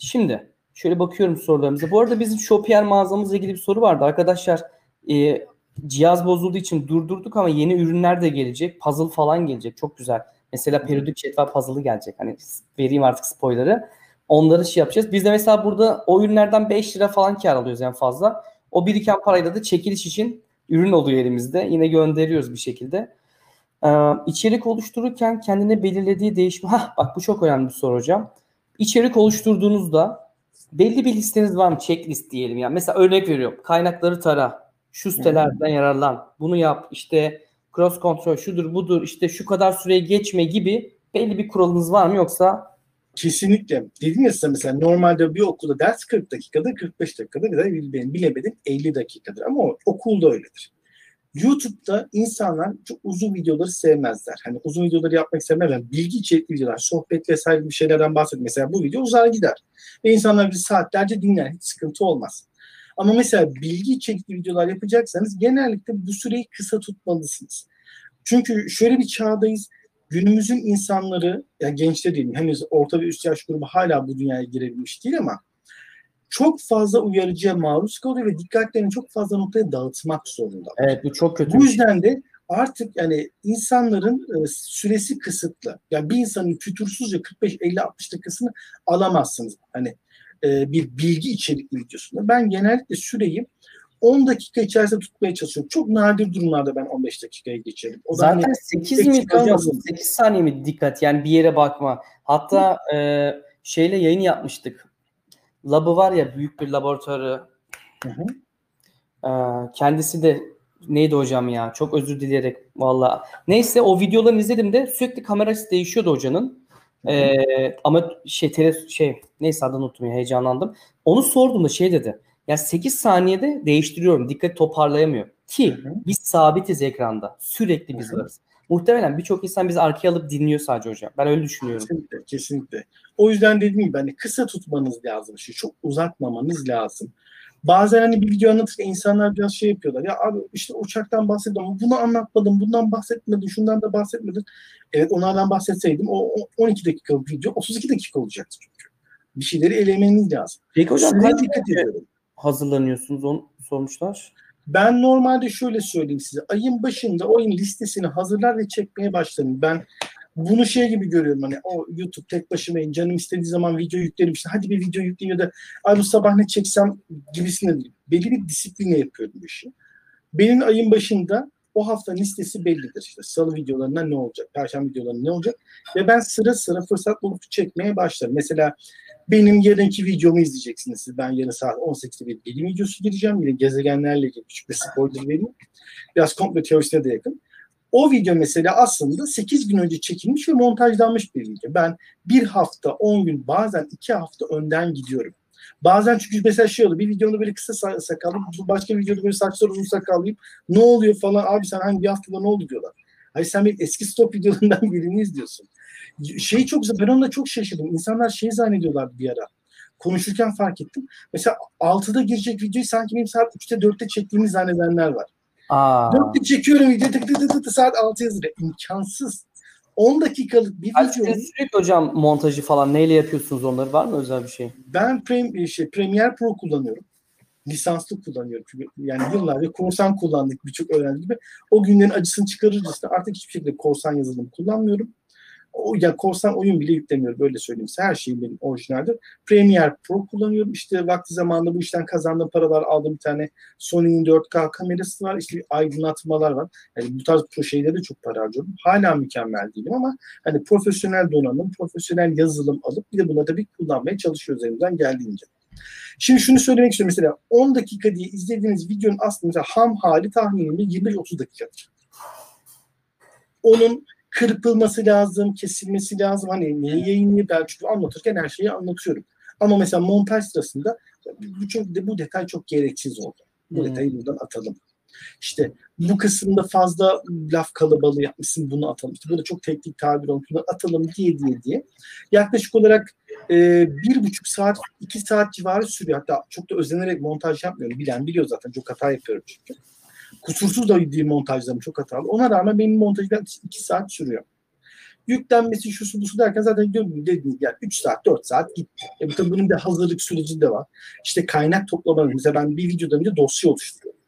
A: şimdi şöyle bakıyorum sorularımıza. Bu arada bizim Shopier mağazamızla ilgili bir soru vardı. Arkadaşlar e, cihaz bozulduğu için durdurduk ama yeni ürünler de gelecek. Puzzle falan gelecek. Çok güzel. Mesela periyodik cetvel puzzle'ı gelecek. Hani vereyim artık spoiler'ı. Onları şey yapacağız. Biz de mesela burada o ürünlerden 5 lira falan kar alıyoruz en fazla. O biriken parayla da çekiliş için ürün oluyor elimizde. Yine gönderiyoruz bir şekilde. Ee, içerik oluştururken kendine belirlediği değişme. Hah bak bu çok önemli bir soru hocam. İçerik oluşturduğunuzda belli bir listeniz var mı? Checklist diyelim. Yani mesela örnek veriyorum. Kaynakları tara. Şu sitelerden yararlan. Bunu yap. İşte cross kontrol şudur budur. işte şu kadar süreyi geçme gibi belli bir kuralınız var mı yoksa
B: Kesinlikle. Dedim ya size mesela normalde bir okulda ders 40 dakikada 45 dakikada ya da bilemedim 50 dakikadır ama o, okulda öyledir. YouTube'da insanlar çok uzun videoları sevmezler. Hani uzun videoları yapmak sevmezler. Bilgi içerikli videolar, sohbet vesaire bir şeylerden bahsediyor. Mesela bu video uzar gider. Ve insanlar bir saatlerce dinler. Hiç sıkıntı olmaz. Ama mesela bilgi içerikli videolar yapacaksanız genellikle bu süreyi kısa tutmalısınız. Çünkü şöyle bir çağdayız. Günümüzün insanları, yani gençler değil, henüz orta ve üst yaş grubu hala bu dünyaya girebilmiş değil ama çok fazla uyarıcıya maruz kalıyor ve dikkatlerini çok fazla noktaya dağıtmak zorunda.
A: Evet bu çok kötü.
B: Bu yüzden de artık yani insanların e, süresi kısıtlı. Yani bir insanın fütursuzca 45 50 60 dakikasını alamazsınız. Hani e, bir bilgi içerikli videosunda. Ben genellikle süreyi 10 dakika içerisinde tutmaya çalışıyorum. Çok nadir durumlarda ben 15 dakikaya geçerim.
A: O Zaten hani 8 mi hocam? 8 saniye mi dikkat yani bir yere bakma. Hatta e, şeyle yayın yapmıştık. Labı var ya büyük bir laboratuvarı. Hı hı. E, kendisi de neydi hocam ya? Çok özür dileyerek valla. Neyse o videoları izledim de sürekli kamerası değişiyordu hocanın. Ee, ama şey, tele, şey neyse adını unuttum ya heyecanlandım. Onu sorduğumda şey dedi. Ya 8 saniyede değiştiriyorum. Dikkat toparlayamıyor. Ki Hı-hı. biz sabitiz ekranda. Sürekli biz varız. Muhtemelen birçok insan bizi arkaya alıp dinliyor sadece hocam. Ben öyle düşünüyorum.
B: Kesinlikle, kesinlikle. O yüzden dediğim gibi hani kısa tutmanız lazım. Şey, çok uzatmamanız lazım. Bazen hani bir video anlatırken insanlar biraz şey yapıyorlar. Ya abi işte uçaktan bahsediyorum. Bunu anlatmadım, bundan bahsetmedim, şundan da bahsetmedim. Evet onlardan bahsetseydim o 12 dakikalık video 32 dakika olacaktı çünkü. Bir şeyleri elemeniz lazım.
A: Peki hocam kaç dikkat ediyorum. hazırlanıyorsunuz onu sormuşlar.
B: Ben normalde şöyle söyleyeyim size. Ayın başında oyun listesini hazırlar ve çekmeye başlarım. Ben bunu şey gibi görüyorum hani o YouTube tek başıma canım istediği zaman video yüklerim işte hadi bir video yükleyeyim ya da ay bu sabah ne çeksem gibisine değil. Belli bir disipline yapıyorum bu işi. Benim ayın başında o hafta listesi bellidir. İşte salı videolarında ne olacak, perşembe videolarında ne olacak ve ben sıra sıra fırsat bulup çekmeye başlarım. Mesela benim yarınki videomu izleyeceksiniz siz. Ben yarın saat 18'de bir bilim videosu gireceğim. Yine gezegenlerle ilgili küçük bir spoiler vereyim. Biraz komplo teorisine de yakın. O video mesela aslında 8 gün önce çekilmiş ve montajlanmış bir video. Ben bir hafta, 10 gün, bazen 2 hafta önden gidiyorum. Bazen çünkü mesela şey oluyor. Bir videomda böyle kısa sakallı, başka videoda böyle saçlar uzun sakallıyım. Ne oluyor falan. Abi sen hangi bir haftada ne oldu diyorlar. Hayır sen benim eski stop videolarından birini izliyorsun. Şey çok ben onunla çok şaşırdım. İnsanlar şey zannediyorlar bir ara. Konuşurken fark ettim. Mesela 6'da girecek videoyu sanki benim saat 3'te 4'te çektiğimi zannedenler var. Aa. 4'te çekiyorum videoyu tık tık tık tık saat 6 yazıyor. İmkansız. 10 dakikalık bir video.
A: Sürekli hocam montajı falan neyle yapıyorsunuz onları var mı özel bir şey?
B: Ben Prem, şey, Premiere Pro kullanıyorum. Lisanslı kullanıyorum. Çünkü yani yıllarca korsan kullandık birçok öğrenci gibi. O günlerin acısını çıkarırcasına artık hiçbir şekilde korsan yazılım kullanmıyorum o, ya korsan oyun bile yüklemiyorum böyle söyleyeyim size. Her şeyim benim orijinaldir. Premiere Pro kullanıyorum. İşte vakti zamanında bu işten kazandığım paralar aldığım bir tane Sony'nin 4K kamerası var. İşte aydınlatmalar var. Yani bu tarz şeylere de çok para harcıyorum. Hala mükemmel değilim ama hani profesyonel donanım, profesyonel yazılım alıp bir de buna da bir kullanmaya çalışıyoruz elimizden geldiğince. Şimdi şunu söylemek istiyorum. Mesela 10 dakika diye izlediğiniz videonun aslında ham hali tahminimde 25-30 dakikadır. Onun kırpılması lazım, kesilmesi lazım. Hani neyi yayınlayıp ben çünkü anlatırken her şeyi anlatıyorum. Ama mesela montaj sırasında bu, çok, bu detay çok gereksiz oldu. Bu hmm. detayı buradan atalım. İşte bu kısımda fazla laf kalabalığı yapmışsın bunu atalım. İşte burada çok teknik tabir olmuş bunu atalım diye diye diye. Yaklaşık olarak e, bir buçuk saat, iki saat civarı sürüyor. Hatta çok da özenerek montaj yapmıyorum. Bilen biliyor zaten. Çok hata yapıyorum çünkü. Kusursuz da değil montajlarım çok hatalı. Ona rağmen benim montajım 2 saat sürüyor. Yüklenmesi şusu busu derken zaten dediğiniz yani 3 saat 4 saat gitti. E tabii bunun bir hazırlık süreci de var. İşte kaynak toplama. Mesela ben bir videodan önce dosya oluşturuyorum.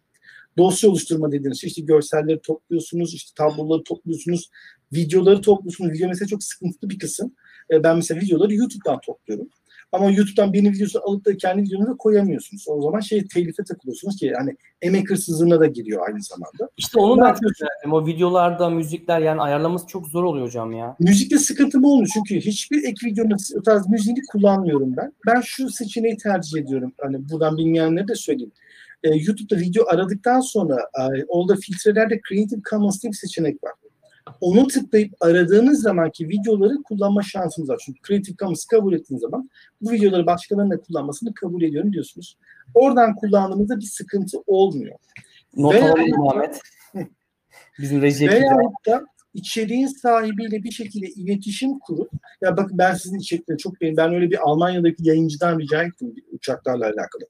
B: Dosya oluşturma dediğiniz şey işte görselleri topluyorsunuz, işte tabloları topluyorsunuz, videoları topluyorsunuz. Video mesela çok sıkıntılı bir kısım. E ben mesela videoları YouTube'dan topluyorum. Ama YouTube'dan benim videosu alıp da kendi videonuza koyamıyorsunuz. O zaman şey telife takılıyorsunuz ki hani emek hırsızlığına da giriyor aynı zamanda.
A: İşte onu da söyledim. O videolarda müzikler yani ayarlaması çok zor oluyor hocam ya.
B: Müzikte sıkıntı bu olmuyor çünkü hiçbir ek videonun o tarz müziğini kullanmıyorum ben. Ben şu seçeneği tercih ediyorum. Hani buradan bilmeyenlere de söyleyeyim. Ee, YouTube'da video aradıktan sonra e, orada filtrelerde Creative Commons diye bir seçenek var onu tıklayıp aradığınız zamanki videoları kullanma şansınız var. Çünkü Creative Commons kabul ettiğiniz zaman bu videoları başkalarının da kullanmasını kabul ediyorum diyorsunuz. Oradan kullandığınızda bir sıkıntı olmuyor.
A: Not alalım Muhammed. Bizim reji
B: Veyahut da içeriğin sahibiyle bir şekilde iletişim kurup ya bakın ben sizin içerikleri çok beğendim. Ben öyle bir Almanya'daki yayıncıdan rica ettim uçaklarla alakalı.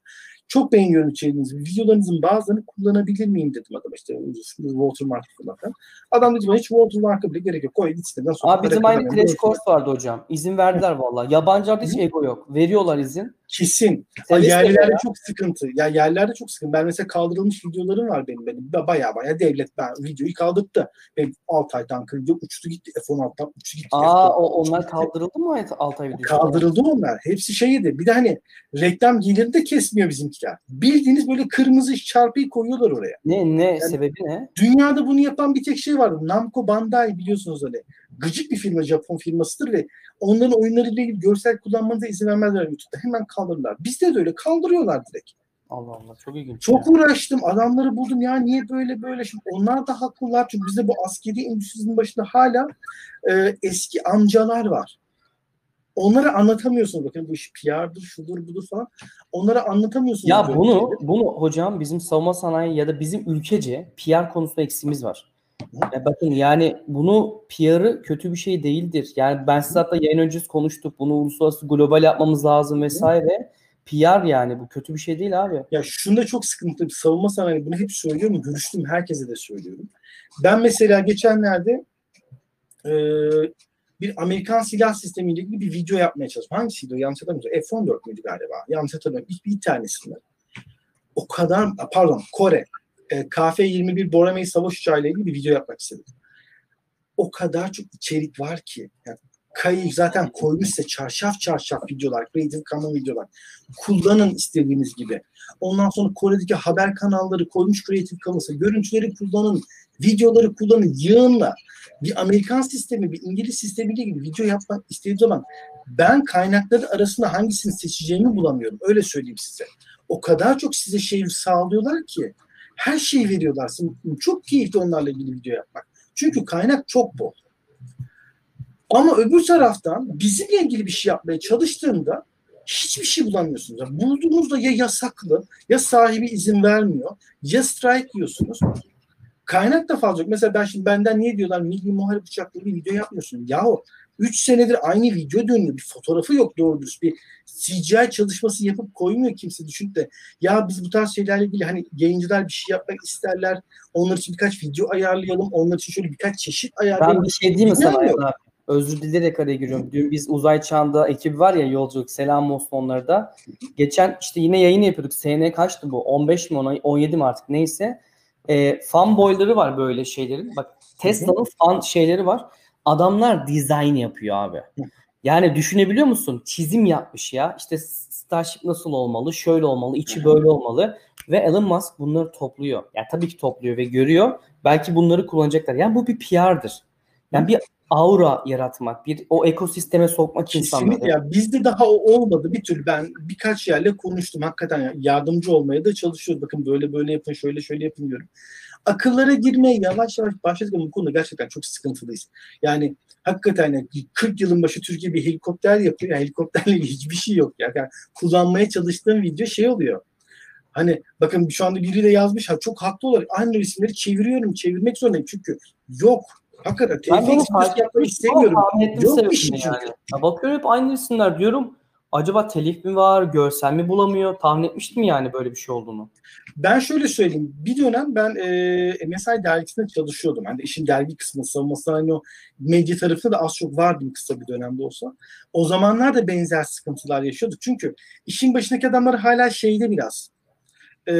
B: Çok beğeniyorum içeriğinizi. Videolarınızın bazılarını kullanabilir miyim dedim adama işte watermark falan. Adam dedi bana hiç watermark'a bile gerek yok. Koy git siteden
A: sonra. Abi bizim aynı Crash Course vardı hocam. İzin verdiler valla. Yabancılarda hiç ego yok. Veriyorlar izin.
B: Kesin. yerlerde ya. çok sıkıntı. Ya yerlerde çok sıkıntı. Ben mesela kaldırılmış videolarım var benim benim. Baya baya devlet ben videoyu kaldırdı. Benim Altay Tanker video uçtu gitti. F-16'dan uçtu gitti.
A: Aa o, onlar kaldırıldı mı Altay videosu?
B: Kaldırıldı onlar. Hepsi şeydi. Bir de hani reklam geliri de kesmiyor bizimkiler. Bildiğiniz böyle kırmızı çarpıyı koyuyorlar oraya.
A: Ne ne yani, sebebi ne?
B: Dünyada bunu yapan bir tek şey var. Namco Bandai biliyorsunuz öyle. Gıcık bir firma Japon firmasıdır ve onların oyunlarıyla ilgili görsel kullanmanıza izin vermezler YouTube'da. Hemen kaldırırlar. Bizde de öyle kaldırıyorlar direkt.
A: Allah Allah çok ilginç.
B: Çok yani. uğraştım. Adamları buldum ya niye böyle böyle. Şimdi onlar da haklılar. Çünkü bizde bu askeri endüstrisinin başında hala e, eski amcalar var. Onlara anlatamıyorsunuz. Bakın bu iş PR'dır, şudur, budur falan. Onlara anlatamıyorsunuz.
A: Ya bunu, bunu hocam bizim savunma sanayi ya da bizim ülkece PR konusunda eksimiz var. Ya bakın yani bunu PR'ı kötü bir şey değildir. Yani ben size hatta yayın öncesi konuştuk. Bunu uluslararası global yapmamız lazım vesaire. PR yani bu kötü bir şey değil abi.
B: Ya şunda çok sıkıntı. Savunma sanayi bunu hep söylüyorum. Görüştüm herkese de söylüyorum. Ben mesela geçenlerde e, bir Amerikan silah sistemiyle ilgili bir video yapmaya çalıştım. Hangisiydi o? Yanlış hatırlamıyorum. F-14 müydü galiba? Yanlış hatırlamıyorum. Bir, bir tanesinde. O kadar, pardon Kore. E, KF-21 Boramae savaş uçağıyla ilgili bir video yapmak istedim. O kadar çok içerik var ki. Yani Kayı zaten koymuşsa çarşaf çarşaf videolar, Creative Commons videolar. Kullanın istediğiniz gibi. Ondan sonra Kore'deki haber kanalları koymuş Creative Commons'a. Görüntüleri kullanın, videoları kullanın, yığınla. Bir Amerikan sistemi, bir İngiliz sistemiyle gibi video yapmak istediği zaman ben kaynakları arasında hangisini seçeceğimi bulamıyorum. Öyle söyleyeyim size. O kadar çok size şey sağlıyorlar ki her şeyi veriyorlar. Çok keyifli onlarla ilgili video yapmak. Çünkü kaynak çok bol. Ama öbür taraftan bizimle ilgili bir şey yapmaya çalıştığında hiçbir şey bulamıyorsunuz. Yani bulduğunuzda ya yasaklı, ya sahibi izin vermiyor, ya strike diyorsunuz. Kaynak da fazla yok. Mesela ben şimdi benden niye diyorlar milli muharip uçaklı bir video yapmıyorsun? Yahu 3 senedir aynı video dönüyor. Bir fotoğrafı yok doğru dürüst. Bir CGI çalışması yapıp koymuyor kimse düşünüp de ya biz bu tarz şeylerle ilgili hani yayıncılar bir şey yapmak isterler. Onlar için birkaç video ayarlayalım. Onlar için şöyle birkaç çeşit ayarlayalım.
A: Ben bir şey diyeyim mi sana? Abi? Özür dileyerek araya giriyorum. Dün biz uzay çağında ekibi var ya yolculuk selam olsun onlara da. Geçen işte yine yayın yapıyorduk. SN kaçtı bu? 15 mi 17 mi artık neyse. E, fan boyları var böyle şeylerin. Bak Tesla'nın fan şeyleri var. Adamlar dizayn yapıyor abi. Yani düşünebiliyor musun? Çizim yapmış ya. İşte Starship nasıl olmalı? Şöyle olmalı, içi böyle olmalı. Ve Elon Musk bunları topluyor. Yani tabii ki topluyor ve görüyor. Belki bunları kullanacaklar. Yani bu bir PR'dır. Yani bir aura yaratmak, bir o ekosisteme sokmak
B: Kesinlikle insanları. Ya bizde daha o olmadı bir türlü. Ben birkaç yerle konuştum. Hakikaten yardımcı olmaya da çalışıyoruz. Bakın böyle böyle yapın, şöyle şöyle yapın diyorum. Akıllara girmeye yavaş yavaş başladık ama bu konuda gerçekten çok sıkıntılıyız. Yani hakikaten yani 40 yılın başı Türkiye bir helikopter yapıyor. Yani helikopterle hiçbir şey yok. Yani, yani kullanmaya çalıştığım video şey oluyor. Hani bakın şu anda biri de yazmış ha çok haklı olarak aynı resimleri çeviriyorum çevirmek zorundayım çünkü yok Hakikaten
A: ben bunu fark istemiyorum. Yok bir şey yani. Ya bakıyorum hep aynı resimler diyorum. Acaba telif mi var, görsel mi bulamıyor? Tahmin etmiştim yani böyle bir şey olduğunu.
B: Ben şöyle söyleyeyim. Bir dönem ben e, MSI dergisinde çalışıyordum. Hani işin dergi kısmı, savunması hani o medya tarafında da az çok vardım kısa bir dönemde olsa. O zamanlar da benzer sıkıntılar yaşıyorduk. Çünkü işin başındaki adamlar hala şeyde biraz e,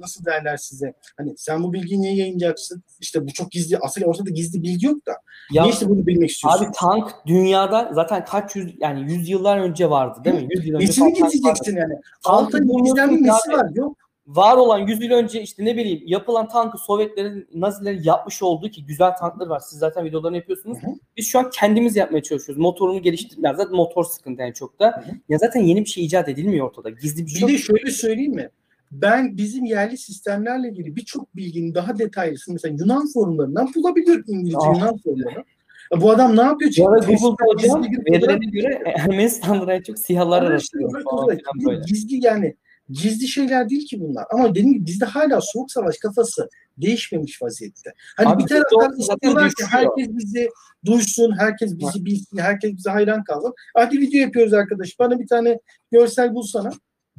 B: nasıl derler size hani sen bu bilgiyi niye yayınlayacaksın işte bu çok gizli aslında ortada gizli bilgi yok da ya, niye işte bunu bilmek istiyorsun?
A: Abi tank dünyada zaten kaç yüz yani yüz yıllar önce vardı değil mi? Yüz yıl önce
B: Nesini gizleyeceksin yani? Altın gizlenme nesi var yok
A: var olan 100 yıl önce işte ne bileyim yapılan tankı Sovyetlerin Nazilerin yapmış olduğu ki güzel tankları var. Siz zaten videolarını yapıyorsunuz. Hı hı. Biz şu an kendimiz yapmaya çalışıyoruz. Motorunu geliştirmek. Zaten motor sıkıntı yani çok da. Hı hı. Ya zaten yeni bir şey icat edilmiyor ortada. Gizli bir şey.
B: Bir de şöyle söyleyeyim mi? Ben bizim yerli sistemlerle ilgili birçok bilginin daha detaylısını mesela Yunan forumlarından bulabiliyorum İngilizce ah. Yunan forumlarından. Bu adam ne yapıyor?
A: Ya Google'da hocam verilerine göre Ermenistan'da çok siyahlar arasında
B: Gizli yani gizli şeyler değil ki bunlar. Ama dediğim gibi bizde hala soğuk savaş kafası değişmemiş vaziyette. Hani Abi, bir taraftan istiyorlar ki herkes bizi duysun, herkes bizi bilsin, herkes bize hayran kalsın. Hadi video yapıyoruz arkadaş. Bana bir tane görsel bulsana.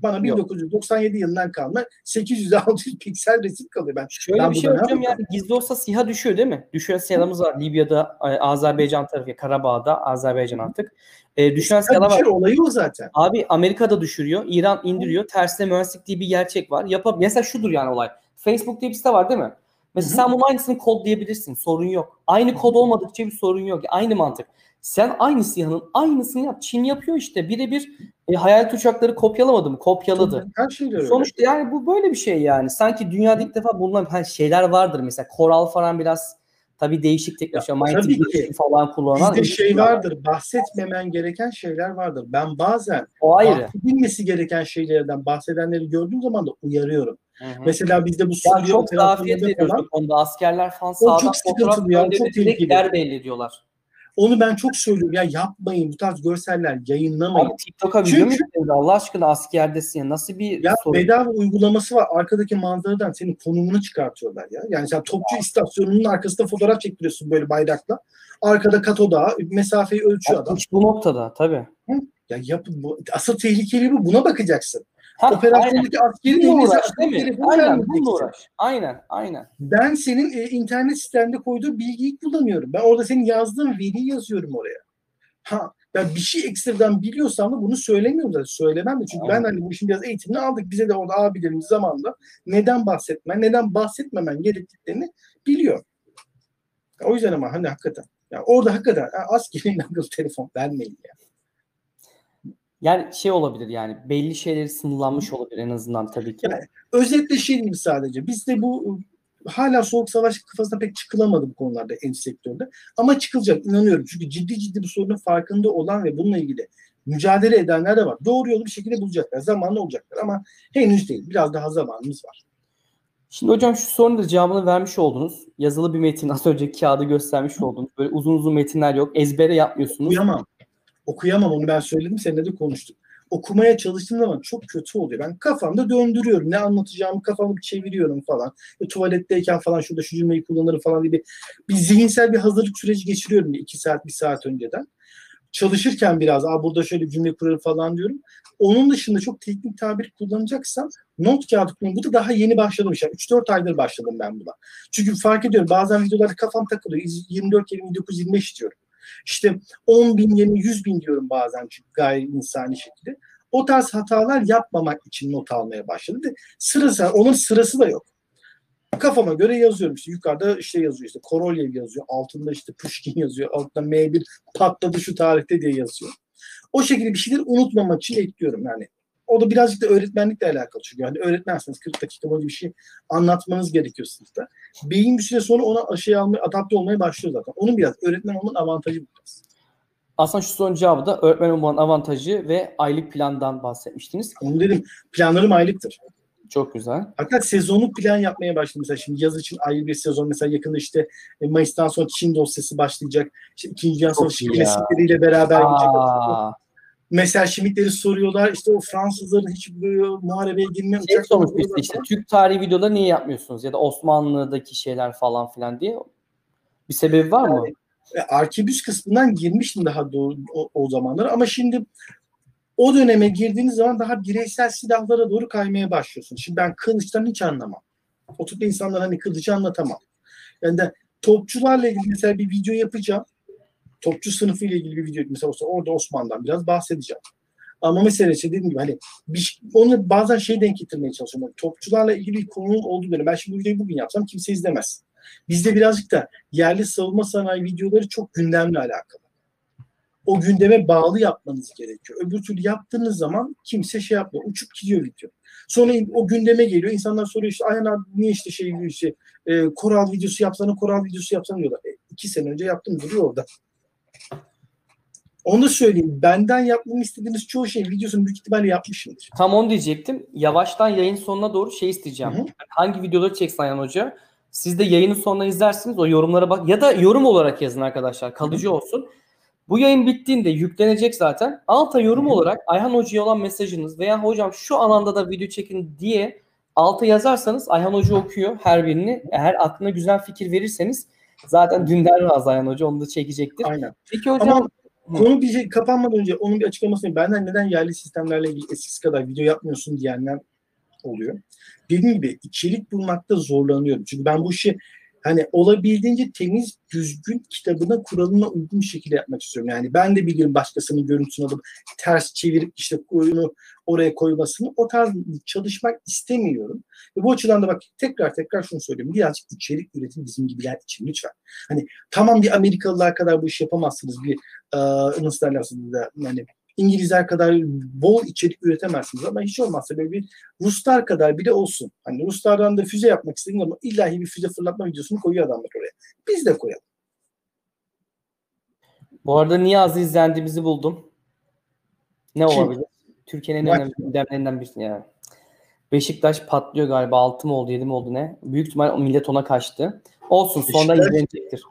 B: Bana 1997 yok. yılından kalma 800-600 piksel resim kalıyor. Ben,
A: Şöyle
B: ben
A: bir şey hocam yani gizli olsa SİHA düşüyor değil mi? Düşen SİHA'larımız var Libya'da, Azerbaycan tarafı, Karabağ'da, Azerbaycan artık. E, düşen SİHA'lar var.
B: olayı o zaten.
A: Abi Amerika'da düşürüyor, İran indiriyor. Tersine mühendislik diye bir gerçek var. Yapab Mesela şudur yani olay. Facebook diye bir site var değil mi? Mesela Hı-hı. sen bunun aynısını kodlayabilirsin. Sorun yok. Aynı kod olmadıkça bir sorun yok. Aynı mantık. Sen aynı SİHA'nın aynısını yap. Çin yapıyor işte. Birebir e, hayal uçakları kopyalamadı mı? Kopyaladı.
B: Her şey öyle.
A: Sonuçta yani bu böyle bir şey yani. Sanki dünyada ilk defa bulunan hani şeyler vardır mesela. Koral falan biraz tabii değişik teknoloji.
B: Tabii ki.
A: falan kullanan.
B: Bizde şey vardır. Bahsetmemen gereken şeyler vardır. Ben bazen
A: o ayrı.
B: bahsedilmesi gereken şeylerden bahsedenleri gördüğüm zaman da uyarıyorum. Hı-hı. Mesela bizde bu
A: ya çok zafiyet veriyoruz bu konuda. Askerler falan sağdan fotoğraf gönderip direkt yer belli ediyorlar.
B: Onu ben çok söylüyorum. Ya yapmayın bu tarz görseller yayınlamayın. Abi
A: TikTok'a video mu Allah aşkına askerdesin ya. Nasıl bir
B: ya sorun? bedava uygulaması var. Arkadaki manzaradan senin konumunu çıkartıyorlar ya. Yani sen topçu istasyonunun arkasında fotoğraf çektiriyorsun böyle bayrakla. Arkada Kato Dağı mesafeyi ölçüyor
A: ya, adam. Bu noktada tabii.
B: Hı? Ya yapın bu. Asıl tehlikeli bu. Buna bakacaksın. Ha, Operasyondaki askerin
A: bununla uğraş değil mi? Aynen bununla uğraş. Aynen aynen.
B: Ben senin e, internet sistemde koyduğu bilgiyi kullanıyorum. Ben orada senin yazdığın veriyi yazıyorum oraya. Ha ben bir şey ekstradan biliyorsam da bunu söylemiyorum zaten. Söylemem de. Çünkü aynen. ben hani bu işin biraz eğitimini aldık. Bize de orada abilerimiz zamanında neden bahsetmen, neden bahsetmemen gerektiklerini biliyor. O yüzden ama hani hakikaten. Ya orada hakikaten askerin akıllı telefon vermeyin ya.
A: Yani şey olabilir yani belli şeyleri sınırlanmış olabilir en azından tabii ki. Yani,
B: özetle şey diyeyim sadece. Biz de bu hala soğuk savaş kafasına pek çıkılamadı bu konularda en sektörde. Ama çıkılacak inanıyorum. Çünkü ciddi ciddi bu sorunun farkında olan ve bununla ilgili mücadele edenler de var. Doğru yolu bir şekilde bulacaklar. Zamanlı olacaklar ama henüz değil. Biraz daha zamanımız var.
A: Şimdi hocam şu sorunun da cevabını vermiş oldunuz. Yazılı bir metin az önce kağıdı göstermiş oldunuz. Böyle uzun uzun metinler yok. Ezbere yapmıyorsunuz.
B: Uyamam okuyamam onu ben söyledim seninle de konuştuk. Okumaya çalıştığım zaman çok kötü oluyor. Ben kafamda döndürüyorum. Ne anlatacağımı kafamı çeviriyorum falan. E, tuvaletteyken falan şurada şu cümleyi kullanırım falan diye bir, bir zihinsel bir hazırlık süreci geçiriyorum. iki saat, bir saat önceden. Çalışırken biraz Aa, burada şöyle cümle kurarım falan diyorum. Onun dışında çok teknik tabir kullanacaksam not kağıdı kullanıyorum. Bu da daha yeni başladım. Yani 3-4 aydır başladım ben buna. Çünkü fark ediyorum bazen videolarda kafam takılıyor. 24 20 19 diyorum. İşte 10 bin yerine 100 bin diyorum bazen çünkü gayri insani şekilde. O tarz hatalar yapmamak için not almaya başladı. Sırası, onun sırası da yok. Kafama göre yazıyorum işte yukarıda işte yazıyor işte Korolyev yazıyor altında işte Pushkin yazıyor altında M1 patladı şu tarihte diye yazıyor. O şekilde bir şeyleri unutmamak için ekliyorum yani o da birazcık da öğretmenlikle alakalı çünkü yani öğretmensiniz 40 dakika boyunca bir şey anlatmanız gerekiyor sınıfta. Beyin bir süre sonra ona şey almaya, adapte olmaya başlıyor zaten. Onun biraz öğretmen olmanın avantajı biraz.
A: Aslında şu sorunun cevabı da öğretmen olmanın avantajı ve aylık plandan bahsetmiştiniz.
B: Onu dedim. Planlarım aylıktır.
A: Çok güzel.
B: Hatta sezonluk plan yapmaya başladım. Mesela şimdi yaz için ayrı bir sezon. Mesela yakında işte e, Mayıs'tan sonra Çin dosyası başlayacak. İşte İkinci Dünya Savaşı klasikleriyle beraber gidecek. Mesela Schmidt'leri soruyorlar. İşte o Fransızların hiç muharebeye girme
A: şey sormuş işte, işte Türk tarihi videoları niye yapmıyorsunuz? Ya da Osmanlı'daki şeyler falan filan diye. Bir sebebi var mı?
B: Yani, arkebüs kısmından girmiştim daha doğru o, o zamanlar ama şimdi o döneme girdiğiniz zaman daha bireysel silahlara doğru kaymaya başlıyorsun. Şimdi ben kılıçtan hiç anlamam. Oturup insanlara hani kılıcı anlatamam. Yani de topçularla ilgili mesela bir video yapacağım topçu sınıfı ile ilgili bir video mesela olsa orada Osman'dan biraz bahsedeceğim. Ama mesela işte dediğim gibi hani bir, onu bazen şey denk getirmeye çalışıyorum. Yani topçularla ilgili bir konunun olduğu dönem. Ben şimdi bu videoyu bugün yapsam kimse izlemez. Bizde birazcık da yerli savunma sanayi videoları çok gündemle alakalı. O gündeme bağlı yapmanız gerekiyor. Öbür türlü yaptığınız zaman kimse şey yapmıyor. Uçup gidiyor video. Sonra o gündeme geliyor. İnsanlar soruyor işte Ayhan abi niye işte şey işte e, koral videosu yapsana koral videosu yapsana diyorlar. E, iki sene önce yaptım duruyor orada. Onu söyleyeyim. Benden yapmamı istediğiniz çoğu şey videosunu büyük ihtimalle yapmışımdır.
A: Tam onu diyecektim. Yavaştan yayın sonuna doğru şey isteyeceğim. Hı-hı. Hangi videoları çeksin Ayhan Hoca? Siz de yayının sonuna izlersiniz. O yorumlara bak. Ya da yorum olarak yazın arkadaşlar. Kalıcı Hı-hı. olsun. Bu yayın bittiğinde yüklenecek zaten. Alta yorum Hı-hı. olarak Ayhan Hoca'ya olan mesajınız veya hocam şu alanda da video çekin diye alta yazarsanız Ayhan Hoca okuyor her birini. Eğer aklına güzel fikir verirseniz zaten dünden razı Ayhan Hoca onu da çekecektir.
B: Aynen.
A: Peki hocam Ama
B: Konu bir şey kapanmadan önce onun bir açıklamasını benden neden yerli sistemlerle ilgili eskisi kadar video yapmıyorsun diyenler oluyor. Dediğim gibi içerik bulmakta zorlanıyorum. Çünkü ben bu işi hani olabildiğince temiz, düzgün kitabına, kuralına uygun bir şekilde yapmak istiyorum. Yani ben de biliyorum başkasının görüntüsünü alıp ters çevirip işte oyunu oraya koymasını. O tarz çalışmak istemiyorum. Ve bu açıdan da bak tekrar tekrar şunu söylüyorum. Birazcık içerik üretim bizim gibiler için lütfen. Hani tamam bir Amerikalılar kadar bu işi yapamazsınız. Bir e, nasıl derler yani İngilizler kadar bol içerik üretemezsiniz ama hiç olmazsa böyle bir Ruslar kadar bile olsun. Hani Ruslardan da füze yapmak istediğin ama illahi bir füze fırlatma videosunu koyuyor adamlar oraya. Biz de koyalım.
A: Bu arada Niyazi izlendiğimizi buldum. Ne Kim? olabilir? Türkiye'nin en önemli gündemlerinden birisi yani. Beşiktaş patlıyor galiba. 6 mı oldu 7 mi oldu ne? Büyük ihtimal millet ona kaçtı. Olsun sonra izlenecektir.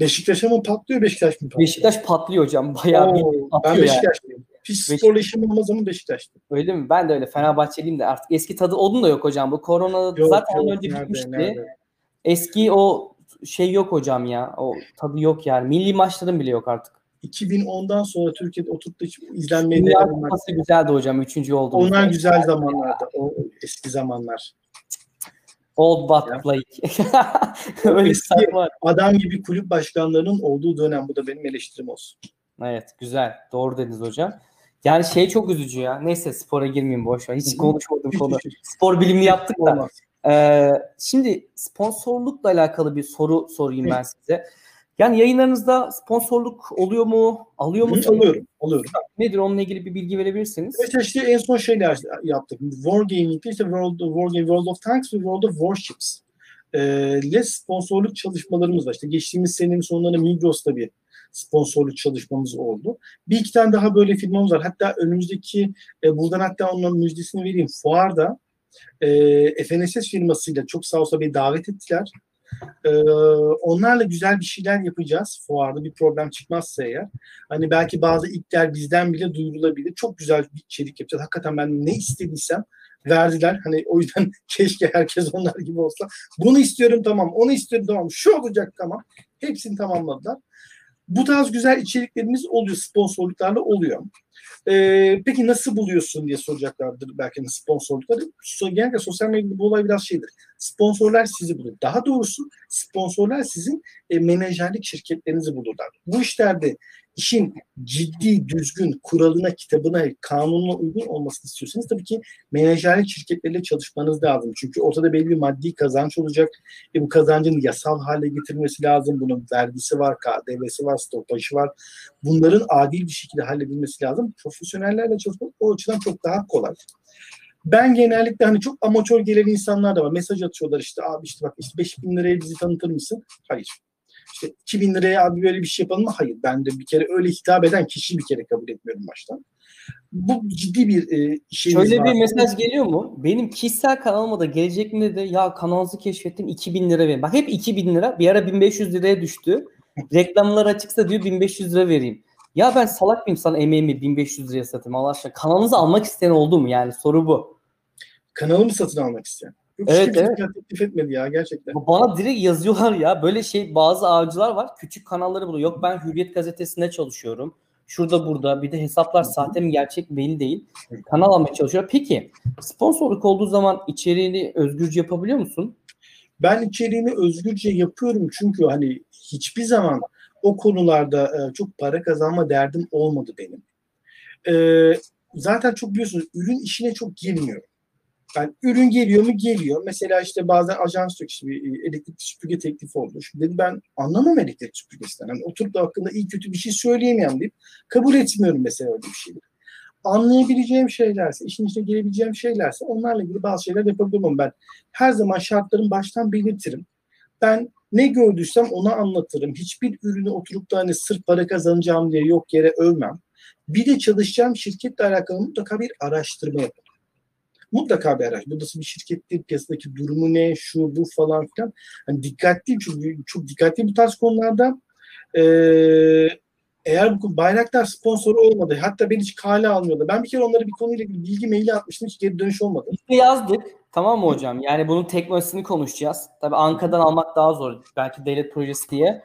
B: Beşiktaş'a mı patlıyor Beşiktaş mı
A: patlıyor? Beşiktaş patlıyor hocam. Bayağı Oo, bir
B: patlıyor Ben Beşiktaşlıyım. Yani. Pis sporla işim olmaz ama Beşiktaş'tı.
A: Öyle mi? Ben de öyle. Fenerbahçeliyim de artık eski tadı onun da yok hocam. Bu korona yok, zaten yok, önce nerede, bitmişti. Nerede? Eski o şey yok hocam ya. O tadı yok yani. Milli maçların bile yok artık.
B: 2010'dan sonra Türkiye'de oturup da izlenmeye
A: Dünya Kupası güzeldi hocam. Üçüncü oldu.
B: Onlar güzel zamanlardı. O eski zamanlar.
A: Old but play.
B: Öyle eski adam gibi kulüp başkanlarının olduğu dönem. Bu da benim eleştirim olsun.
A: Evet güzel. Doğru dediniz hocam. Yani şey çok üzücü ya. Neyse spora girmeyeyim boş ver. Hiç konuşmadım konu. Spor bilimi yaptık da. Ee, şimdi sponsorlukla alakalı bir soru sorayım ben size. Yani yayınlarınızda sponsorluk oluyor mu? Alıyor mu?
B: Alıyorum. Alıyorum.
A: Nedir onunla ilgili bir bilgi verebilirsiniz?
B: Evet işte en son şeyler yaptık. Wargaming'de işte World, Wargame World of Tanks ve World of Warships ile sponsorluk çalışmalarımız var. İşte geçtiğimiz senenin sonlarında Migros'ta bir sponsorluk çalışmamız oldu. Bir iki tane daha böyle firmamız var. Hatta önümüzdeki e, buradan hatta onun müjdesini vereyim. Fuarda e, FNSS firmasıyla çok sağ olsa bir davet ettiler. Ee, onlarla güzel bir şeyler yapacağız fuarda bir problem çıkmazsa eğer. Hani belki bazı ilkler bizden bile duyurulabilir. Çok güzel bir içerik yapacağız. Hakikaten ben ne istediysem verdiler. Hani o yüzden keşke herkes onlar gibi olsa. Bunu istiyorum tamam, onu istiyorum tamam, şu olacak tamam. Hepsini tamamladılar. Bu tarz güzel içeriklerimiz oluyor, sponsorluklarla oluyor. Ee, peki nasıl buluyorsun diye soracaklardır belki sponsorlukları. Genellikle sosyal medyada bu olay biraz şeydir. Sponsorlar sizi bulur. Daha doğrusu sponsorlar sizin e, menajerlik şirketlerinizi bulurlar. Bu işlerde işin ciddi, düzgün, kuralına, kitabına, kanununa uygun olmasını istiyorsanız tabii ki menajerlik şirketleriyle çalışmanız lazım. Çünkü ortada belli bir maddi kazanç olacak. E bu kazancın yasal hale getirilmesi lazım. Bunun vergisi var, KDV'si var, stopajı var. Bunların adil bir şekilde halledilmesi lazım. Profesyonellerle çalışmak o açıdan çok daha kolay. Ben genellikle hani çok amatör gelen insanlar da var. Mesaj atıyorlar işte abi işte bak işte 5000 liraya bizi tanıtır mısın? Hayır işte 2000 liraya abi böyle bir şey yapalım mı? Hayır. Ben de bir kere öyle hitap eden kişiyi bir kere kabul etmiyorum baştan. Bu ciddi bir e, şey.
A: Şöyle bir mesaj geliyor mu? Benim kişisel kanalıma da gelecek mi de ya kanalınızı keşfettim 2000 lira verin. Bak hep 2000 lira bir ara 1500 liraya düştü. Reklamlar açıksa diyor 1500 lira vereyim. Ya ben salak mıyım sana emeğimi 1500 liraya satayım Allah aşkına. Kanalınızı almak isteyen oldu mu yani soru bu.
B: Kanalımı satın almak isteyen. Yok, evet, evet. teklif etmedi ya gerçekten.
A: Bana direkt yazıyorlar ya. Böyle şey bazı avcılar var. Küçük kanalları buluyor. Yok ben Hürriyet gazetesinde çalışıyorum. Şurada burada bir de hesaplar sahte mi gerçek belli değil. Kanal almaya çalışıyor. Peki sponsorluk olduğu zaman içeriğini özgürce yapabiliyor musun?
B: Ben içeriğimi özgürce yapıyorum çünkü hani hiçbir zaman o konularda e, çok para kazanma derdim olmadı benim. E, zaten çok biliyorsunuz ürün işine çok girmiyorum. Yani ürün geliyor mu? Geliyor. Mesela işte bazen ajans yok işte bir elektrik süpürge teklifi oldu. Şimdi dedi ben anlamam elektrik süpürgesinden. Yani oturup da hakkında iyi kötü bir şey söyleyemeyem deyip kabul etmiyorum mesela öyle bir şeyleri. Anlayabileceğim şeylerse, işin içine gelebileceğim şeylerse onlarla ilgili bazı şeyler yapabilirim ben. Her zaman şartların baştan belirtirim. Ben ne gördüysem onu anlatırım. Hiçbir ürünü oturup da hani sırf para kazanacağım diye yok yere övmem. Bir de çalışacağım şirketle alakalı mutlaka bir araştırma yaparım mutlaka bir araç. Bu nasıl bir şirkettir, piyasadaki durumu ne, şu bu falan filan. Hani dikkatli çünkü çok dikkatli bu tarz konularda. Ee, eğer bu Bayraktar sponsoru olmadı hatta beni hiç kale almıyordu. Ben bir kere onlara bir konuyla ilgili bilgi maili atmıştım hiç geri dönüş olmadı.
A: İşte yazdık tamam mı hocam? Yani bunun teknolojisini konuşacağız. Tabii Ankara'dan almak daha zor. Belki devlet projesi diye.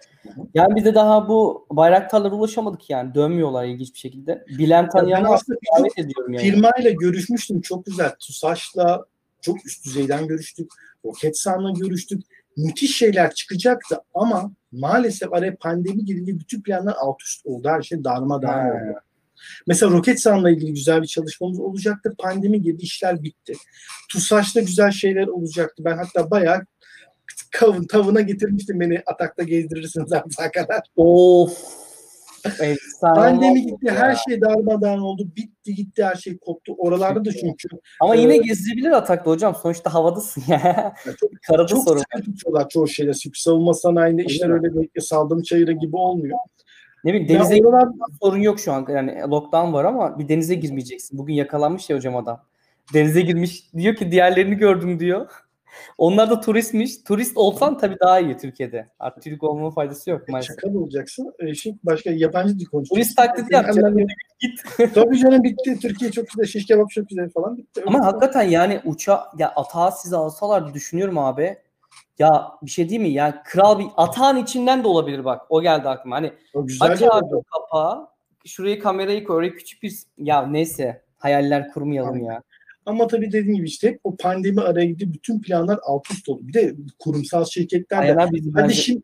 A: Yani biz de daha bu bayraktarlara ulaşamadık yani. Dönmüyorlar ilginç bir şekilde. Bilen tanıyan
B: ben aslında
A: davet ediyorum yani.
B: Firmayla görüşmüştüm çok güzel. TUSAŞ'la çok üst düzeyden görüştük. Roketsan'la görüştük. Müthiş şeyler çıkacaktı ama maalesef araya pandemi girince bütün planlar alt üst oldu. Her şey darmadağın oldu. Mesela Roketsan'la ilgili güzel bir çalışmamız olacaktı. Pandemi gibi işler bitti. TUSAŞ'ta güzel şeyler olacaktı. Ben hatta bayağı kavun tavına getirmiştim beni atakta gezdirirsiniz artık kadar.
A: Of.
B: Pandemi gitti, ya. her şey darmadağın oldu. Bitti gitti, her şey koptu. Oralarda da çünkü.
A: Ama e, yine gezdirebilir atakta hocam. Sonuçta havadasın ya. ya
B: çok, Karada çok sorun. Tutuyorlar çoğu şeyler. Çünkü savunma sanayinde Öyle işler mi? öyle saldım çayırı gibi olmuyor.
A: Ne bileyim denize oralar... sorun yok şu an. Yani lockdown var ama bir denize girmeyeceksin. Bugün yakalanmış ya hocam adam. Denize girmiş diyor ki diğerlerini gördüm diyor. Onlar da turistmiş. Turist olsan tabii daha iyi Türkiye'de. Artık Türk olmanın faydası yok
B: maalesef. Şaka olacaksın. E, şimdi başka yabancı dil konuşuyorsun.
A: Turist taklidi yapacaksın.
B: Git. tabii canım bitti. Türkiye çok güzel. Şiş kebap çok güzel falan. Bitti.
A: Ama Öyle hakikaten yani uça ya atağı size alsalardı düşünüyorum abi. Ya bir şey değil mi? Ya kral bir atağın içinden de olabilir bak. O geldi aklıma. Hani aç abi kapağı. Şuraya kamerayı koy. Oraya küçük bir ya neyse hayaller kurmayalım ya.
B: Ama tabii dediğim gibi işte o pandemi araya gitti. Bütün planlar alt üst oldu. Bir de kurumsal şirketler de hadi şimdi,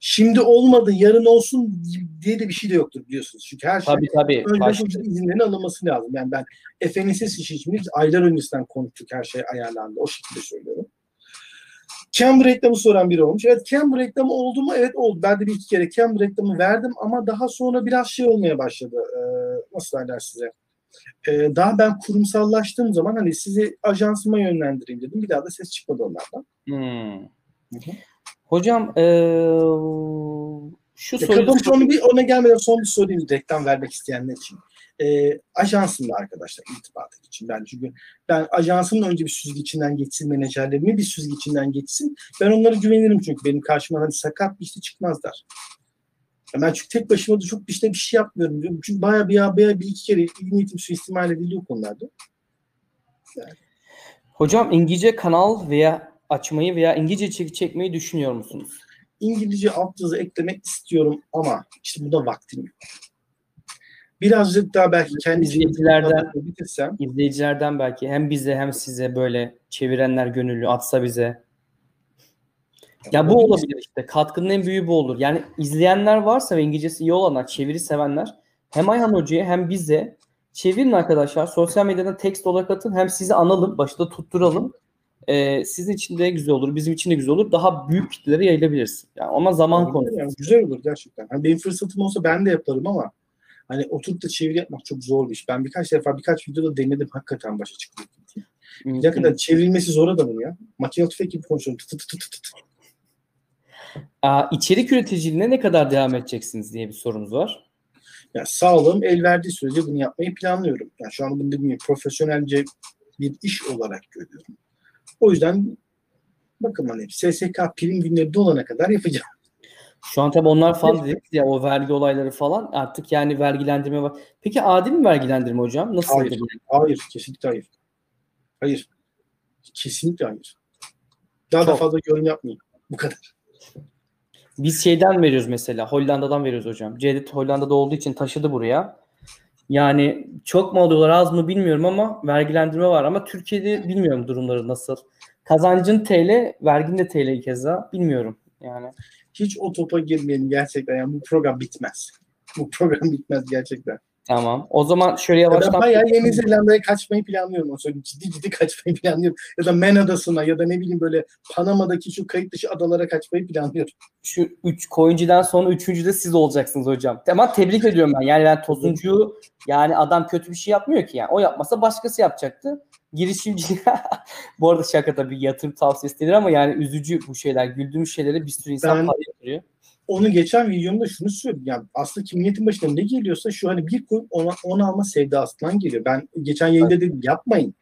B: şimdi olmadı yarın olsun diye de bir şey de yoktur biliyorsunuz. Çünkü her şey
A: tabii, tabii.
B: önce izinlerin alınması lazım. Yani ben FNSS için aylar öncesinden konuştuk her şey ayarlandı. O şekilde söylüyorum. Cam reklamı soran biri olmuş. Evet Cam reklamı oldu mu? Evet oldu. Ben de bir iki kere Cam reklamı verdim ama daha sonra biraz şey olmaya başladı. Ee, nasıl derler size? Ee, daha ben kurumsallaştığım zaman hani sizi ajansıma yönlendireyim dedim. Bir daha da ses çıkmadı onlardan.
A: Hmm. Hocam ee, şu
B: e, soruyu... Son bir, ona gelmeden son bir sorayım reklam vermek isteyenler için. E, ajansımla arkadaşlar irtibatı için. Ben çünkü ben ajansımla önce bir süzgecinden geçsin, menajerlerimi bir süzgecinden geçsin. Ben onlara güvenirim çünkü benim karşıma hani sakat bir işte çıkmazlar. Ben çünkü tek başıma da çok işte bir şey yapmıyorum. Çünkü bayağı bir, bayağı bir iki kere iyi niyetim suistimal edildi o konularda.
A: Yani. Hocam İngilizce kanal veya açmayı veya İngilizce içerik çekmeyi düşünüyor musunuz?
B: İngilizce alt yazı eklemek istiyorum ama işte bu da vaktim yok. Birazcık daha belki kendi
A: izleyicilerden izleyicilerden belki hem bize hem size böyle çevirenler gönüllü atsa bize ya bu olabilir işte. Katkının en büyüğü bu olur. Yani izleyenler varsa ve İngilizcesi iyi olanlar, çeviri sevenler hem Ayhan Hoca'ya hem bize çevirin arkadaşlar. Sosyal medyadan tekst olarak atın. Hem sizi analım, başta tutturalım. Ee, sizin için de güzel olur, bizim için de güzel olur. Daha büyük kitlere yayılabiliriz. Yani ama zaman konusu. Yani
B: güzel olur gerçekten. Yani benim fırsatım olsa ben de yaparım ama hani oturup da çeviri yapmak çok zor bir iş. Ben birkaç defa birkaç videoda denedim. Hakikaten başa çıktı. Ne kadar çevrilmesi zor adamın ya. Makinalı tüfek gibi konuşuyorum. Tı tı tı tı tı.
A: İçerik üreticiliğine ne kadar devam edeceksiniz diye bir sorumuz var.
B: Ya sağlığım el verdiği sürece bunu yapmayı planlıyorum. Yani şu an bunu bilmiyorum, profesyonelce bir iş olarak görüyorum. O yüzden bakın hani SSK prim günleri dolana kadar yapacağım.
A: Şu an tabii onlar falan dedik ya o vergi olayları falan artık yani vergilendirme var. Peki adil mi vergilendirme hocam? Nasıl?
B: Hayır, hayır kesinlikle hayır. Hayır. Kesinlikle hayır. Daha Çok. da fazla yorum yapmayayım. Bu kadar.
A: Biz şeyden veriyoruz mesela. Hollanda'dan veriyoruz hocam. Cedit Hollanda'da olduğu için taşıdı buraya. Yani çok mu alıyorlar az mı bilmiyorum ama vergilendirme var. Ama Türkiye'de bilmiyorum durumları nasıl. Kazancın TL, vergin de TL keza. Bilmiyorum yani.
B: Hiç o topa girmeyelim gerçekten. Yani bu program bitmez. Bu program bitmez gerçekten.
A: Tamam. O zaman şöyle yavaştan...
B: Ben bayağı Yeni Zelanda'ya kaçmayı planlıyorum. Sonra ciddi ciddi kaçmayı planlıyorum. Ya da Men Adası'na ya da ne bileyim böyle Panama'daki şu kayıt dışı adalara kaçmayı planlıyorum.
A: Şu üç coin'ciden sonra üçüncü de siz olacaksınız hocam. Ama tebrik ediyorum ben. Yani ben Tosuncu'yu yani adam kötü bir şey yapmıyor ki yani. O yapmasa başkası yapacaktı. Girişimci bu arada şaka tabii yatırım tavsiyesi değil ama yani üzücü bu şeyler. Güldüğümüz şeylere bir sürü insan ben, para yatırıyor
B: onu geçen videomda şunu söyledim. Yani aslında kimliyetin başına ne geliyorsa şu hani bir koyup ona, onu alma sevdasından geliyor. Ben geçen yayında dedim yapmayın.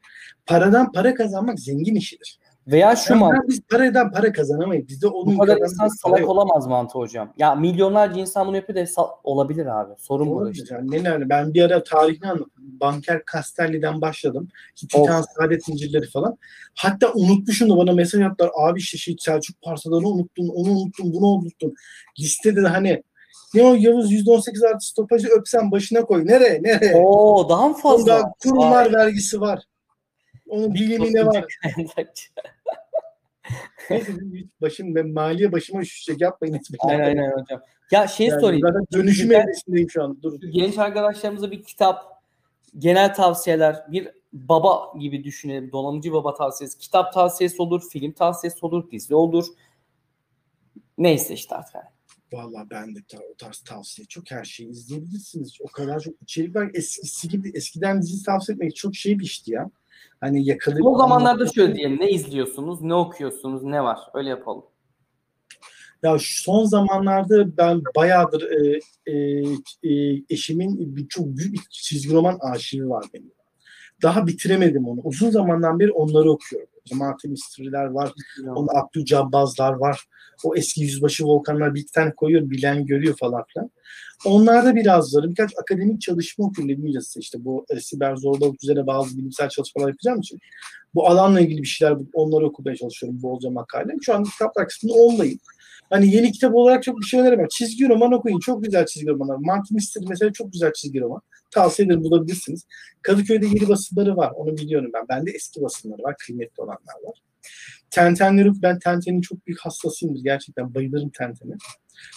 B: Paradan para kazanmak zengin işidir.
A: Veya şu
B: yani
A: mantık.
B: Biz paradan para kazanamayız. Bizde onun
A: bu kadar insan salak yok. olamaz mantı hocam. Ya milyonlarca insan bunu yapıyor da sal- olabilir abi. Sorun bu işte.
B: Yani neler? Ben bir ara tarihini anlattım. Banker Castelli'den başladım. Titan Saadet zincirleri falan. Hatta unutmuşum da bana mesaj attılar. Abi işte şey, Selçuk parsalarını unuttun, onu unuttun, bunu unuttun. Listede de hani ne o Yavuz %18 artı stopajı öpsen başına koy. Nereye? Nereye?
A: Oo daha mı fazla?
B: Onda kurumlar Vay. vergisi var. Onun bilimine var. Neyse başım ben maliye başıma üşüşecek yapmayın etmeyin.
A: Aynen aynen hocam. Ya şey yani sorayım.
B: Zaten dönüşüm evresindeyim şu an. Dur.
A: Genç arkadaşlarımıza bir kitap, genel tavsiyeler, bir baba gibi düşünelim. Donanımcı baba tavsiyesi. Kitap tavsiyesi olur, film tavsiyesi olur, dizi olur. Neyse işte artık.
B: Valla ben de o tarz tavsiye çok her şeyi izleyebilirsiniz. O kadar çok içerik var. Eskisi gibi eskiden dizi tavsiye etmek çok şey bir işti ya. Hani yakalayıp...
A: O zamanlarda şöyle diyelim. Ne izliyorsunuz, ne okuyorsunuz, ne var? Öyle yapalım.
B: Ya son zamanlarda ben bayağıdır e, e, e, eşimin bir çok büyük bir çizgi roman arşivi var benim. Daha bitiremedim onu. Uzun zamandan beri onları okuyorum. Cemaati Mystery'ler var. Onun Abdü Cabbazlar var. O eski yüzbaşı volkanlar bir iki tane koyuyor. Bilen görüyor falan filan. Onlarda birazları birkaç akademik çalışma İngilizce işte bu e, siber zorbalık üzerine bazı bilimsel çalışmalar yapacağım için bu alanla ilgili bir şeyler onları okumaya çalışıyorum bolca makale. Şu an kitaplar kısmında ondayım. Hani yeni kitap olarak çok bir şey öneremem. Çizgi roman okuyun. Çok güzel çizgi romanlar. Mark Mystery mesela çok güzel çizgi roman. Tavsiye ederim bulabilirsiniz. Kadıköy'de yeni basımları var. Onu biliyorum ben. Bende eski basımları var. Kıymetli olanlar var. Tentenleri ben Tenten'in çok büyük hastasıyımdır. Gerçekten bayılırım Tenten'e.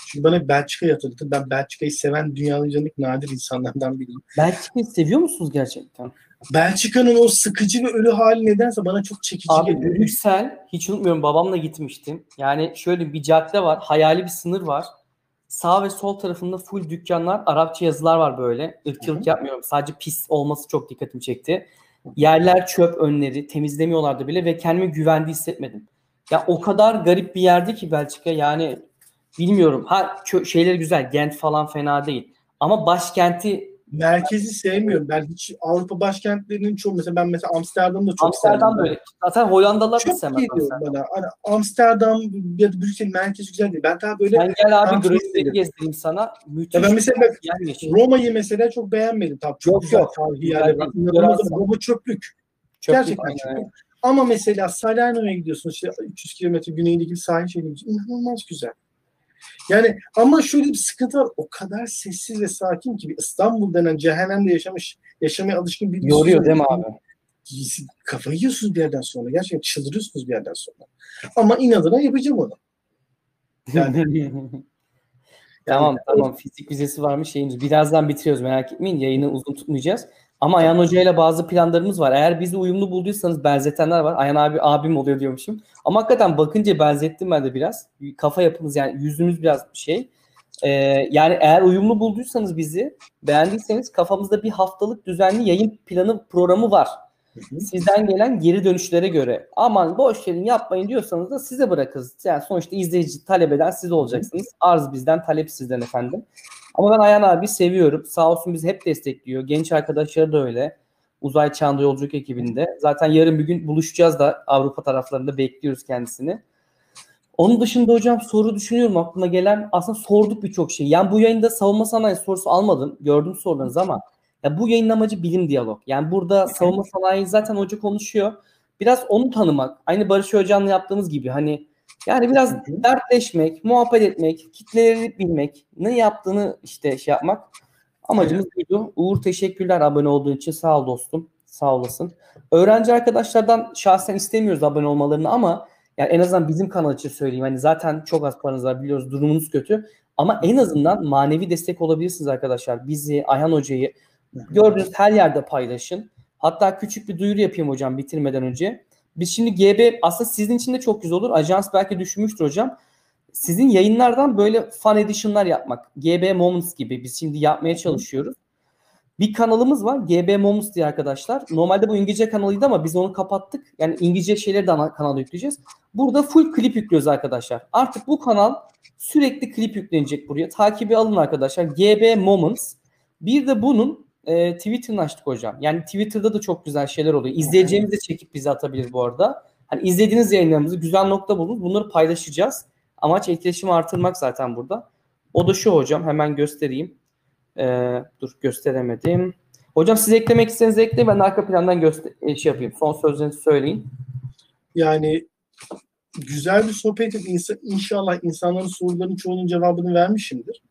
B: Çünkü bana Belçika'yı hatırlatır. Ben Belçika'yı seven dünyanın üzerindeki nadir insanlardan biriyim.
A: Belçika'yı seviyor musunuz gerçekten?
B: Belçika'nın o sıkıcı ve ölü hali nedense bana çok çekici
A: Abi,
B: geliyor.
A: Brüksel, hiç unutmuyorum babamla gitmiştim. Yani şöyle bir cadde var, hayali bir sınır var. Sağ ve sol tarafında full dükkanlar, Arapça yazılar var böyle. Irkçılık yapmıyorum. Sadece pis olması çok dikkatimi çekti. Yerler çöp önleri, temizlemiyorlardı bile ve kendimi güvende hissetmedim. Ya o kadar garip bir yerdi ki Belçika yani bilmiyorum. Ha şeyleri güzel, Gent falan fena değil. Ama başkenti
B: merkezi sevmiyorum. Ben hiç Avrupa başkentlerinin çoğu mesela ben mesela Amsterdam'da çok
A: Amsterdam böyle. Zaten Hollandalılar da sevmez
B: bana. Hani Amsterdam ya da Brüksel merkezi güzel değil. Ben daha böyle
A: Sen gel abi Brüksel'i gezdireyim sana.
B: Müthiş. Ya ben mesela bak, Roma'yı mesela çok beğenmedim. Tabii çok yok, güzel yok. tarihi yerler. Roma çöplük. çöplük. Gerçekten aynen. çöplük. Ama mesela Salerno'ya gidiyorsun işte 300 kilometre güneyindeki sahil şehrine inanılmaz güzel. Yani ama şöyle bir sıkıntı var. O kadar sessiz ve sakin ki bir İstanbul denen cehennemde yaşamış, yaşamaya alışkın bir
A: Yoruyor değil mi abi?
B: Kafayı yiyorsunuz bir yerden sonra. Gerçekten çıldırıyorsunuz bir yerden sonra. Ama inadına yapacağım onu.
A: Yani, tamam tamam fizik vizesi varmış şeyimiz. Birazdan bitiriyoruz merak etmeyin. Yayını uzun tutmayacağız. Ama Ayhan Hoca ile bazı planlarımız var. Eğer bizi uyumlu bulduysanız benzetenler var. Ayhan abi abim oluyor diyormuşum. Ama hakikaten bakınca benzettim ben de biraz. Kafa yapımız yani yüzümüz biraz bir şey. Ee, yani eğer uyumlu bulduysanız bizi beğendiyseniz kafamızda bir haftalık düzenli yayın planı programı var. Sizden gelen geri dönüşlere göre aman boş verin yapmayın diyorsanız da size bırakırız. Yani sonuçta izleyici talep eden siz olacaksınız. Arz bizden, talep sizden efendim. Ama ben Ayhan abi seviyorum. Sağ olsun bizi hep destekliyor. Genç arkadaşları da öyle. Uzay Çağında Yolculuk ekibinde. Zaten yarın bir gün buluşacağız da Avrupa taraflarında bekliyoruz kendisini. Onun dışında hocam soru düşünüyorum aklıma gelen aslında sorduk birçok şey. Yani bu yayında savunma sanayi sorusu almadım. Gördüm sorularınızı ama ya bu yayın amacı bilim diyalog. Yani burada savunma sanayi zaten hoca konuşuyor. Biraz onu tanımak. Aynı Barış Hoca'nla yaptığımız gibi hani yani biraz dertleşmek, muhabbet etmek, kitleleri bilmek, ne yaptığını işte şey yapmak amacımız buydu. Uğur teşekkürler abone olduğun için. Sağ ol dostum. Sağ olasın. Öğrenci arkadaşlardan şahsen istemiyoruz abone olmalarını ama yani en azından bizim kanal için söyleyeyim. Hani zaten çok az paranız var biliyoruz durumunuz kötü. Ama en azından manevi destek olabilirsiniz arkadaşlar. Bizi, Ayhan Hoca'yı gördüğünüz her yerde paylaşın. Hatta küçük bir duyuru yapayım hocam bitirmeden önce. Biz şimdi GB aslında sizin için de çok güzel olur. Ajans belki düşünmüştür hocam. Sizin yayınlardan böyle fan edition'lar yapmak. GB Moments gibi biz şimdi yapmaya çalışıyoruz. Bir kanalımız var. GB Moments diye arkadaşlar. Normalde bu İngilizce kanalıydı ama biz onu kapattık. Yani İngilizce şeyleri de ana kanala yükleyeceğiz. Burada full klip yüklüyoruz arkadaşlar. Artık bu kanal sürekli klip yüklenecek buraya. Takibi alın arkadaşlar. GB Moments. Bir de bunun e, Twitter'ını açtık hocam. Yani Twitter'da da çok güzel şeyler oluyor. İzleyeceğimiz de çekip bize atabilir bu arada. Hani izlediğiniz yayınlarımızı güzel nokta buldunuz. Bunları paylaşacağız. Amaç etkileşimi artırmak zaten burada. O da şu hocam. Hemen göstereyim. Ee, dur gösteremedim. Hocam siz eklemek istediğiniz ekleyin. Ben arka plandan göster e, şey yapayım. Son sözlerinizi söyleyin.
B: Yani güzel bir sohbet inşallah insanların sorularının çoğunun cevabını vermişimdir.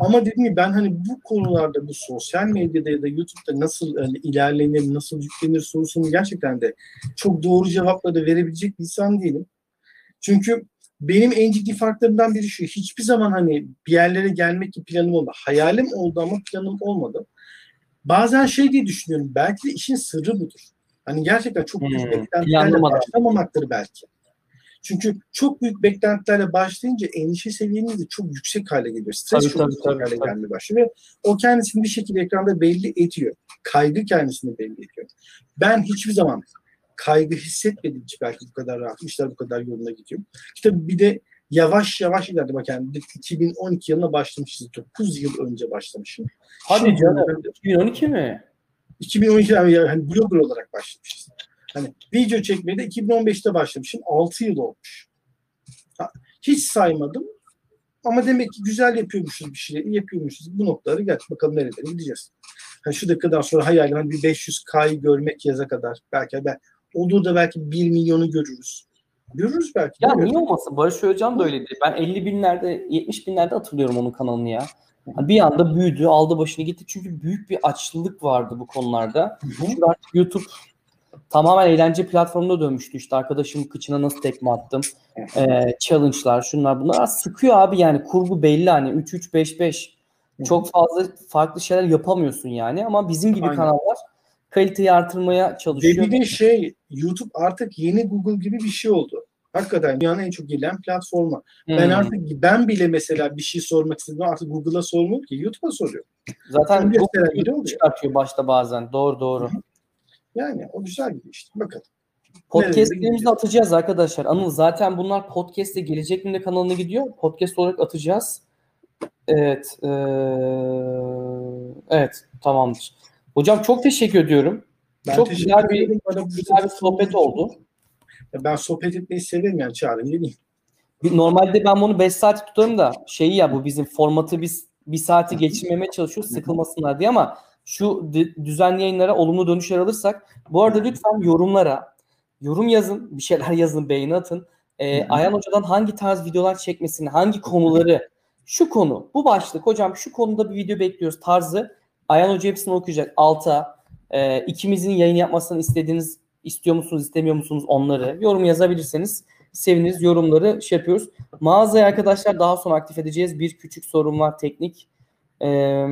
B: Ama dediğim gibi ben hani bu konularda bu sosyal medyada ya da YouTube'da nasıl hani ilerlenir, nasıl yüklenir sorusunu gerçekten de çok doğru cevapları verebilecek bir insan değilim. Çünkü benim en ciddi farklarımdan biri şu. Hiçbir zaman hani bir yerlere gelmek ki planım olmadı. Hayalim oldu ama planım olmadı. Bazen şey diye düşünüyorum. Belki de işin sırrı budur. Hani gerçekten çok hmm, beklentilerle başlamamaktır belki. Çünkü çok büyük beklentilerle başlayınca endişe seviyeniz de çok yüksek hale geliyor. Stres tabii, çok tabii, yüksek tabii, hale tabii. gelmeye başlıyor ve o kendisini bir şekilde ekranda belli ediyor. Kaygı kendisini belli ediyor. Ben hiçbir zaman kaygı hissetmedim hiç belki bu kadar rahat, işler bu kadar yoluna gidiyor. İşte bir de yavaş yavaş ileride bak yani 2012 yılına başlamışız. 9 yıl önce başlamışım.
A: Hadi canım 2012 mi?
B: 2012 yani, yani blogger olarak başlamışız. Hani video çekmeye de 2015'te başlamışım. 6 yıl olmuş. Hiç saymadım. Ama demek ki güzel yapıyormuşuz bir şeyleri, yapıyormuşuz. Bu noktaları gel bakalım nerelere gideceğiz. Hani şu dakikadan sonra hayalim hani bir 500K'yı görmek yaza kadar. Belki ben olur da belki 1 milyonu görürüz. Görürüz belki.
A: Ya niye olmasın? Barış Özcan da öyleydi. Ben 50 binlerde, 70 binlerde hatırlıyorum onun kanalını ya. Bir anda büyüdü, aldı başını gitti. Çünkü büyük bir açlılık vardı bu konularda. Çünkü artık YouTube tamamen eğlence platformuna dönmüştü. İşte arkadaşım kıçına nasıl tekme attım. Ee, challenge'lar, şunlar bunlar sıkıyor abi yani. Kurgu belli hani 3-3-5-5. Çok fazla farklı şeyler yapamıyorsun yani. Ama bizim gibi Aynen. kanallar kaliteyi artırmaya çalışıyor.
B: Ve bir de şey YouTube artık yeni Google gibi bir şey oldu. Hakikaten dünyanın en çok gelen platformu. Hmm. Ben artık ben bile mesela bir şey sormak istedim artık Google'a sormuyorum ki YouTube'a soruyorum.
A: Zaten Google çıkartıyor başta bazen. Doğru doğru.
B: Yani o güzel gibi işte. Bakalım.
A: Podcast'lerimizi atacağız arkadaşlar. Anıl zaten bunlar podcast'e gelecek mi kanalına gidiyor. Podcast olarak atacağız. Evet. Ee, evet. Tamamdır. Hocam çok teşekkür ediyorum. Ben çok teşekkür güzel bir, güzel bir sohbet oldu.
B: Ben sohbet etmeyi severim yani çağırın geleyim.
A: Normalde ben bunu 5 saat tutarım da şeyi ya bu bizim formatı biz bir saati geçirmemeye çalışıyoruz sıkılmasınlar diye ama şu düzenli yayınlara olumlu dönüşler alırsak bu arada lütfen yorumlara yorum yazın bir şeyler yazın beğeni atın. Ee, Ayhan Hoca'dan hangi tarz videolar çekmesini hangi konuları şu konu bu başlık hocam şu konuda bir video bekliyoruz tarzı Ayhan Hoca hepsini okuyacak. Alta e, ikimizin yayın yapmasını istediğiniz istiyor musunuz istemiyor musunuz onları yorum yazabilirseniz seviniriz. Yorumları şey yapıyoruz. Mağazayı arkadaşlar daha sonra aktif edeceğiz. Bir küçük sorun var teknik. Ee,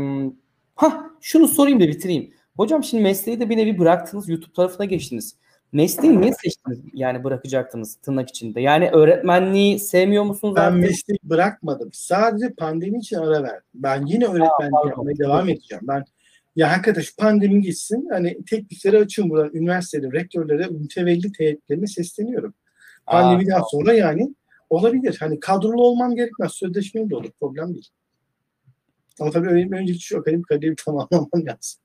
A: ha şunu sorayım da bitireyim. Hocam şimdi mesleği de bir nevi bıraktınız. YouTube tarafına geçtiniz. Mesleği niye seçtiniz? Yani bırakacaktınız tırnak içinde. Yani öğretmenliği sevmiyor musunuz?
B: Ben artık? mesleği bırakmadım. Sadece pandemi için ara verdim. Ben yine öğretmenlik yapmaya devam edeceğim. Ben ya arkadaş pandemi gitsin. Hani teklifleri açıyorum buradan üniversitede rektörlere, mütevelli heyetlerine sesleniyorum. Pandemiden Aa, sonra yani olabilir. Hani kadrolu olmam gerekmez. Sözleşmeli de olur. Problem değil. Ama tabii önceki şu akademik kariyeri tamamlamam lazım.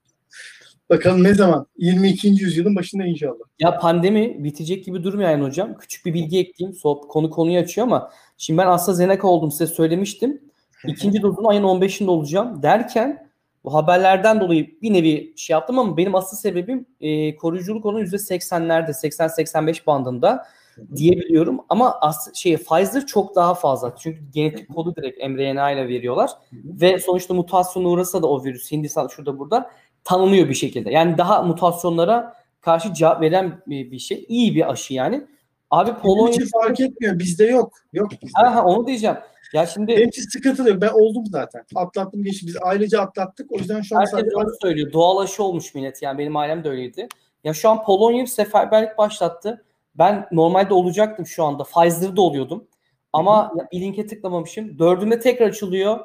B: Bakalım ne zaman? 22. yüzyılın başında inşallah.
A: Ya pandemi bitecek gibi durmuyor yani hocam. Küçük bir bilgi ekleyeyim. So, konu konuyu açıyor ama şimdi ben AstraZeneca oldum size söylemiştim. İkinci dozunu ayın 15'inde olacağım derken bu haberlerden dolayı bir nevi şey yaptım ama benim asıl sebebim e, koruyuculuk onun %80'lerde 80-85 bandında diyebiliyorum ama as şey Pfizer çok daha fazla. Çünkü genetik kodu direkt mRNA ile veriyorlar ve sonuçta mutasyona uğrasa da o virüs Hindistan şurada burada tanınıyor bir şekilde. Yani daha mutasyonlara karşı cevap veren bir, şey. İyi bir aşı yani. Abi
B: Polonya için fark etmiyor. Bizde yok. Yok bizde.
A: Ha, onu diyeceğim. Ya şimdi
B: benim için sıkıntı yok. Ben oldum zaten. Atlattım geçti. Biz ailece atlattık. O yüzden şu an
A: herkes sadece... onu söylüyor. Doğal aşı olmuş millet. Yani benim ailem de öyleydi. Ya şu an Polonya bir seferberlik başlattı. Ben normalde olacaktım şu anda. Pfizer'da oluyordum. Ama ya, bir linke tıklamamışım. Dördünde tekrar açılıyor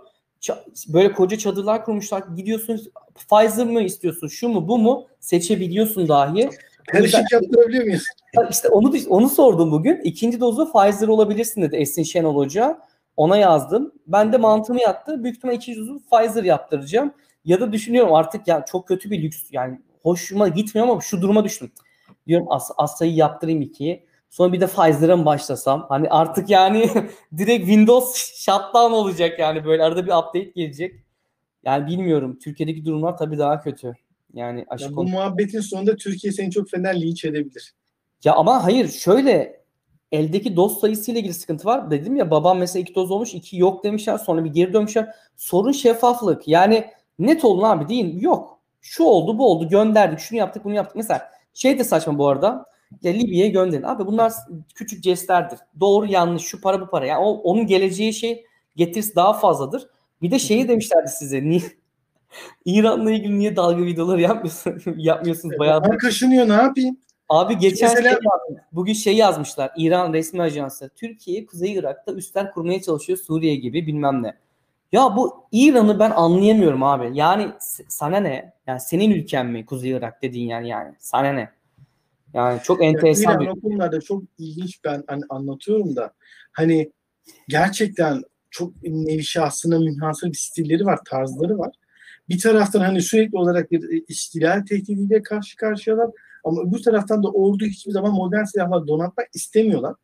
A: böyle koca çadırlar kurmuşlar. Gidiyorsun Pfizer mı istiyorsun? Şu mu bu mu? Seçebiliyorsun dahi.
B: Karışık yaptırabiliyor muyuz?
A: İşte onu onu sordum bugün. İkinci dozu Pfizer olabilirsin dedi Esin Şenol Hoca. Ona yazdım. Ben de mantığımı yattı. Büyük ihtimalle ikinci dozu Pfizer yaptıracağım. Ya da düşünüyorum artık ya çok kötü bir lüks yani hoşuma gitmiyor ama şu duruma düştüm. Diyorum As Asa'yı yaptırayım ikiyi. Sonra bir de Pfizer'a mı başlasam? Hani artık yani direkt Windows shutdown olacak yani böyle arada bir update gelecek. Yani bilmiyorum. Türkiye'deki durumlar tabii daha kötü. Yani aşı
B: Ya bu
A: konu-
B: muhabbetin sonunda Türkiye seni çok fena linç edebilir.
A: Ya ama hayır şöyle eldeki doz sayısıyla ilgili sıkıntı var. Dedim ya babam mesela iki doz olmuş iki yok demişler sonra bir geri dönmüşler. Sorun şeffaflık. Yani net olun abi değil yok. Şu oldu bu oldu gönderdik şunu yaptık bunu yaptık. Mesela şey de saçma bu arada. Ya Libya'ya gönderin. Abi bunlar küçük jestlerdir. Doğru yanlış şu para bu para. Yani o, onun geleceği şey getirisi daha fazladır. Bir de şeyi demişlerdi size. Niye İran'la ilgili niye dalga videoları yapmıyorsunuz? yapmıyorsunuz bayağı.
B: Ben kaşınıyor ne yapayım?
A: Abi geçen
B: Mesela-
A: şey yazmış. Bugün şey yazmışlar. İran resmi ajansı. Türkiye Kuzey Irak'ta üsler kurmaya çalışıyor Suriye gibi bilmem ne. Ya bu İran'ı ben anlayamıyorum abi. Yani sana ne? Yani senin ülken mi Kuzey Irak dediğin yani yani. Sana ne? Yani çok enteresan
B: İran
A: bir
B: konularda çok ilginç ben hani anlatıyorum da hani gerçekten çok nevi şahsına münhasır bir stilleri var, tarzları var. Bir taraftan hani sürekli olarak bir e, istilal tehdidiyle karşı karşıyalar ama öbür taraftan da ordu hiçbir zaman modern silahlar donatmak istemiyorlar.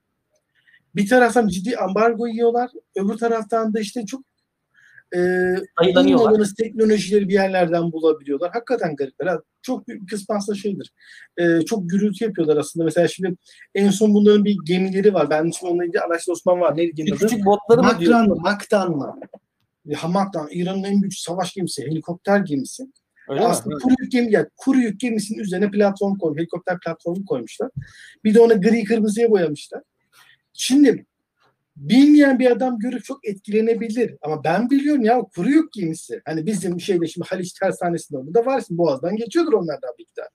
B: Bir taraftan ciddi ambargo yiyorlar. Öbür taraftan da işte çok e,
A: Sayılanıyorlar.
B: bulmadığınız teknolojileri bir yerlerden bulabiliyorlar. Hakikaten garipler. Çok büyük kısmı aslında şeydir. E, çok gürültü yapıyorlar aslında. Mesela şimdi en son bunların bir gemileri var. Ben şimdi onunla ilgili araçta Osman var. Neydi geminin adı?
A: küçük botları mı diyor?
B: Maktan mı? Maktan mı? Hamaktan. İran'ın en büyük savaş gemisi. Helikopter gemisi.
A: Öyle mi?
B: Aslında kuru yük gemi, yani kuru yük gemisinin üzerine platform koymuş. Helikopter platformu koymuşlar. Bir de onu gri kırmızıya boyamışlar. Şimdi bilmeyen bir adam görüp çok etkilenebilir. Ama ben biliyorum ya kuru yük gemisi. Hani bizim şeyde şimdi Haliç Tersanesi'nde orada da varsın. Boğaz'dan geçiyordur onlardan bir miktar.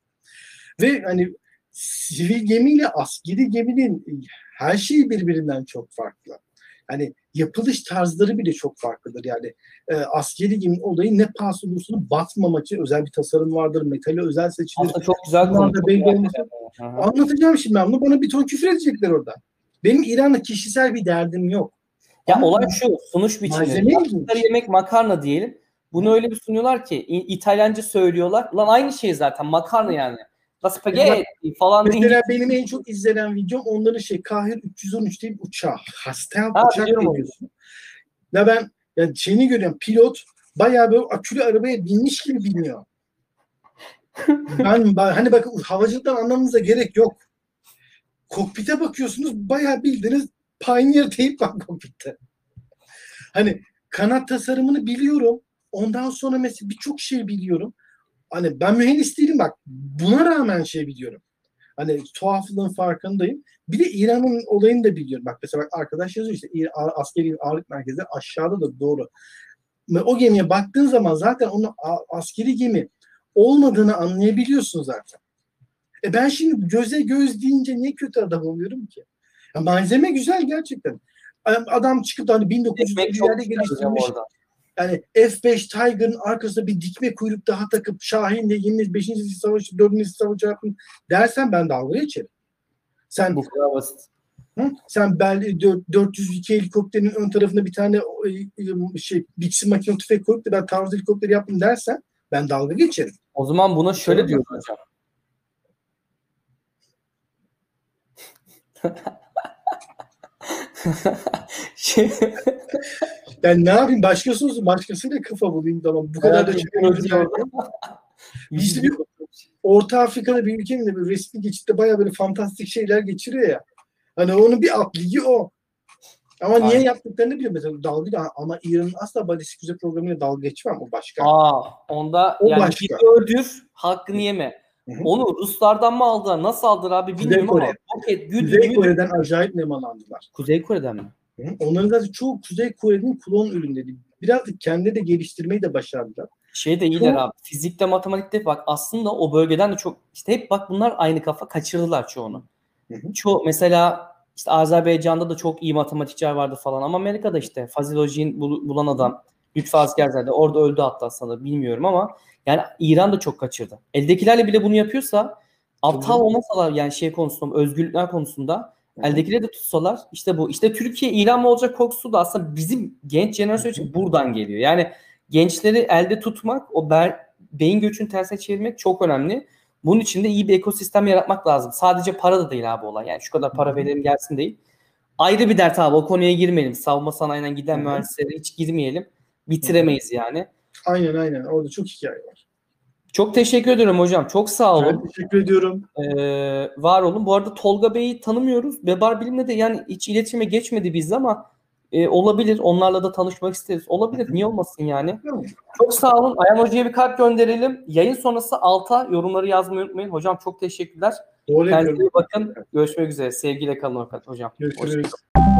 B: Ve hani sivil gemiyle askeri geminin her şeyi birbirinden çok farklı. Hani yapılış tarzları bile çok farklıdır. Yani e, askeri geminin olayı ne pahası olursa batmamak için özel bir tasarım vardır. Metali özel seçilir.
A: Aslında çok güzel Hı hı.
B: Anlatacağım şimdi ben bunu. Bana bir ton küfür edecekler orada. Benim İran'la kişisel bir derdim yok.
A: Ya
B: Ama
A: olay şu sunuş biçimi. yemek makarna diyelim. Bunu öyle bir sunuyorlar ki İtalyanca söylüyorlar. Lan aynı şey zaten makarna yani. La spaghetti falan değil.
B: Mesela benim en çok izlenen videom onların şey Kahir 313 diye bir uçağı. Hasta
A: Ha,
B: uçak diyorsun. Ya ben yani şeyini görüyorum pilot bayağı böyle akülü arabaya binmiş gibi biniyor. ben, ben hani bakın havacılıktan anlamanıza gerek yok. Kokpite bakıyorsunuz bayağı bildiğiniz Pioneer teyip var kokpitte. Hani kanat tasarımını biliyorum. Ondan sonra mesela birçok şey biliyorum. Hani ben mühendis değilim bak. Buna rağmen şey biliyorum. Hani tuhaflığın farkındayım. Bir de İran'ın olayını da biliyorum. Bak mesela bak arkadaş yazıyor işte askeri ağırlık merkezleri aşağıda da doğru. O gemiye baktığın zaman zaten onun askeri gemi olmadığını anlayabiliyorsun zaten. E ben şimdi göze göz deyince niye kötü adam oluyorum ki? Ya malzeme güzel gerçekten. Adam çıkıp hani
A: Ekmek çok
B: 1900'lerde
A: güzel hocam
B: geliştirmiş yani F5 Tiger'ın arkasında bir dikme kuyruk daha takıp Şahin'le yeni 5. savaşı 4. savaşı yapın dersen ben dalga geçerim. Sen
A: Bu kadar basit.
B: hı? sen belli 402 helikopterin ön tarafında bir tane e, şey Bixi makine tüfek koyup da ben taarruz helikopteri yaptım dersen ben dalga geçerim.
A: O zaman buna şöyle diyoruz hocam. Şey,
B: Ben ne yapayım başkası olsun başkasıyla kafa bulayım tamam bu kadar da
A: orada.
B: İşte bir Orta Afrika'da bir ülkenin de bir resmi geçitte bayağı böyle fantastik şeyler geçiriyor ya. Hani onun bir alt ligi o. Ama niye
A: Aynen.
B: yaptıklarını bilmiyorum. Mesela dalga da ama İran'ın asla balistik füze programıyla dalga geçmem o başka.
A: Aa, onda
B: O
A: yani
B: başka.
A: öldür, hakkını yeme. Onu Ruslardan mı aldılar? Nasıl aldılar abi
B: Kuzey
A: bilmiyorum ama
B: Kore.
A: roket, güdü,
B: Kuzey
A: güdü.
B: Kore'den acayip nemalandılar.
A: Kuzey Kore'den mi?
B: Hı. Onların zaten çoğu Kuzey Kore'nin klon ürünleri. Birazcık kendi de geliştirmeyi de başardılar.
A: Şey de iyiler
B: Çok-
A: abi. Fizikte, matematikte bak aslında o bölgeden de çok işte hep bak bunlar aynı kafa kaçırdılar çoğunu.
B: Hı hı.
A: Çoğu mesela işte Azerbaycan'da da çok iyi matematikçiler vardı falan ama Amerika'da işte Fazil Hoca'yı bul- bulan adam Lütfü Askerzade orada öldü hatta sanırım bilmiyorum ama yani İran da çok kaçırdı. Eldekilerle bile bunu yapıyorsa aptal olmasalar yani şey konusunda özgürlükler konusunda eldekileri de tutsalar işte bu işte Türkiye İran mı olacak korkusu da aslında bizim genç jenerasyon için buradan geliyor. Yani gençleri elde tutmak o ber, beyin göçünü tersine çevirmek çok önemli. Bunun için de iyi bir ekosistem yaratmak lazım. Sadece para da değil abi olay. Yani şu kadar para verelim gelsin değil. Ayrı bir dert abi o konuya girmeyelim. Savunma sanayinden giden mühendislere hiç girmeyelim. Bitiremeyiz yani.
B: Aynen aynen. Orada çok hikaye var.
A: Çok teşekkür ederim hocam. Çok sağ olun.
B: Ben teşekkür ediyorum.
A: Ee, var olun. Bu arada Tolga Bey'i tanımıyoruz. Webar Bilim'le de yani hiç iletişime geçmedi biz ama e, olabilir. Onlarla da tanışmak isteriz. Olabilir. Niye olmasın yani? Çok sağ olun. Ayhan Hoca'ya bir kalp gönderelim. Yayın sonrası alta yorumları yazmayı unutmayın. Hocam çok teşekkürler.
B: Doğru
A: Kendinize bakın. Görüşmek üzere. Sevgiyle kalın hocam.
B: Görüşürüz.
A: kalın.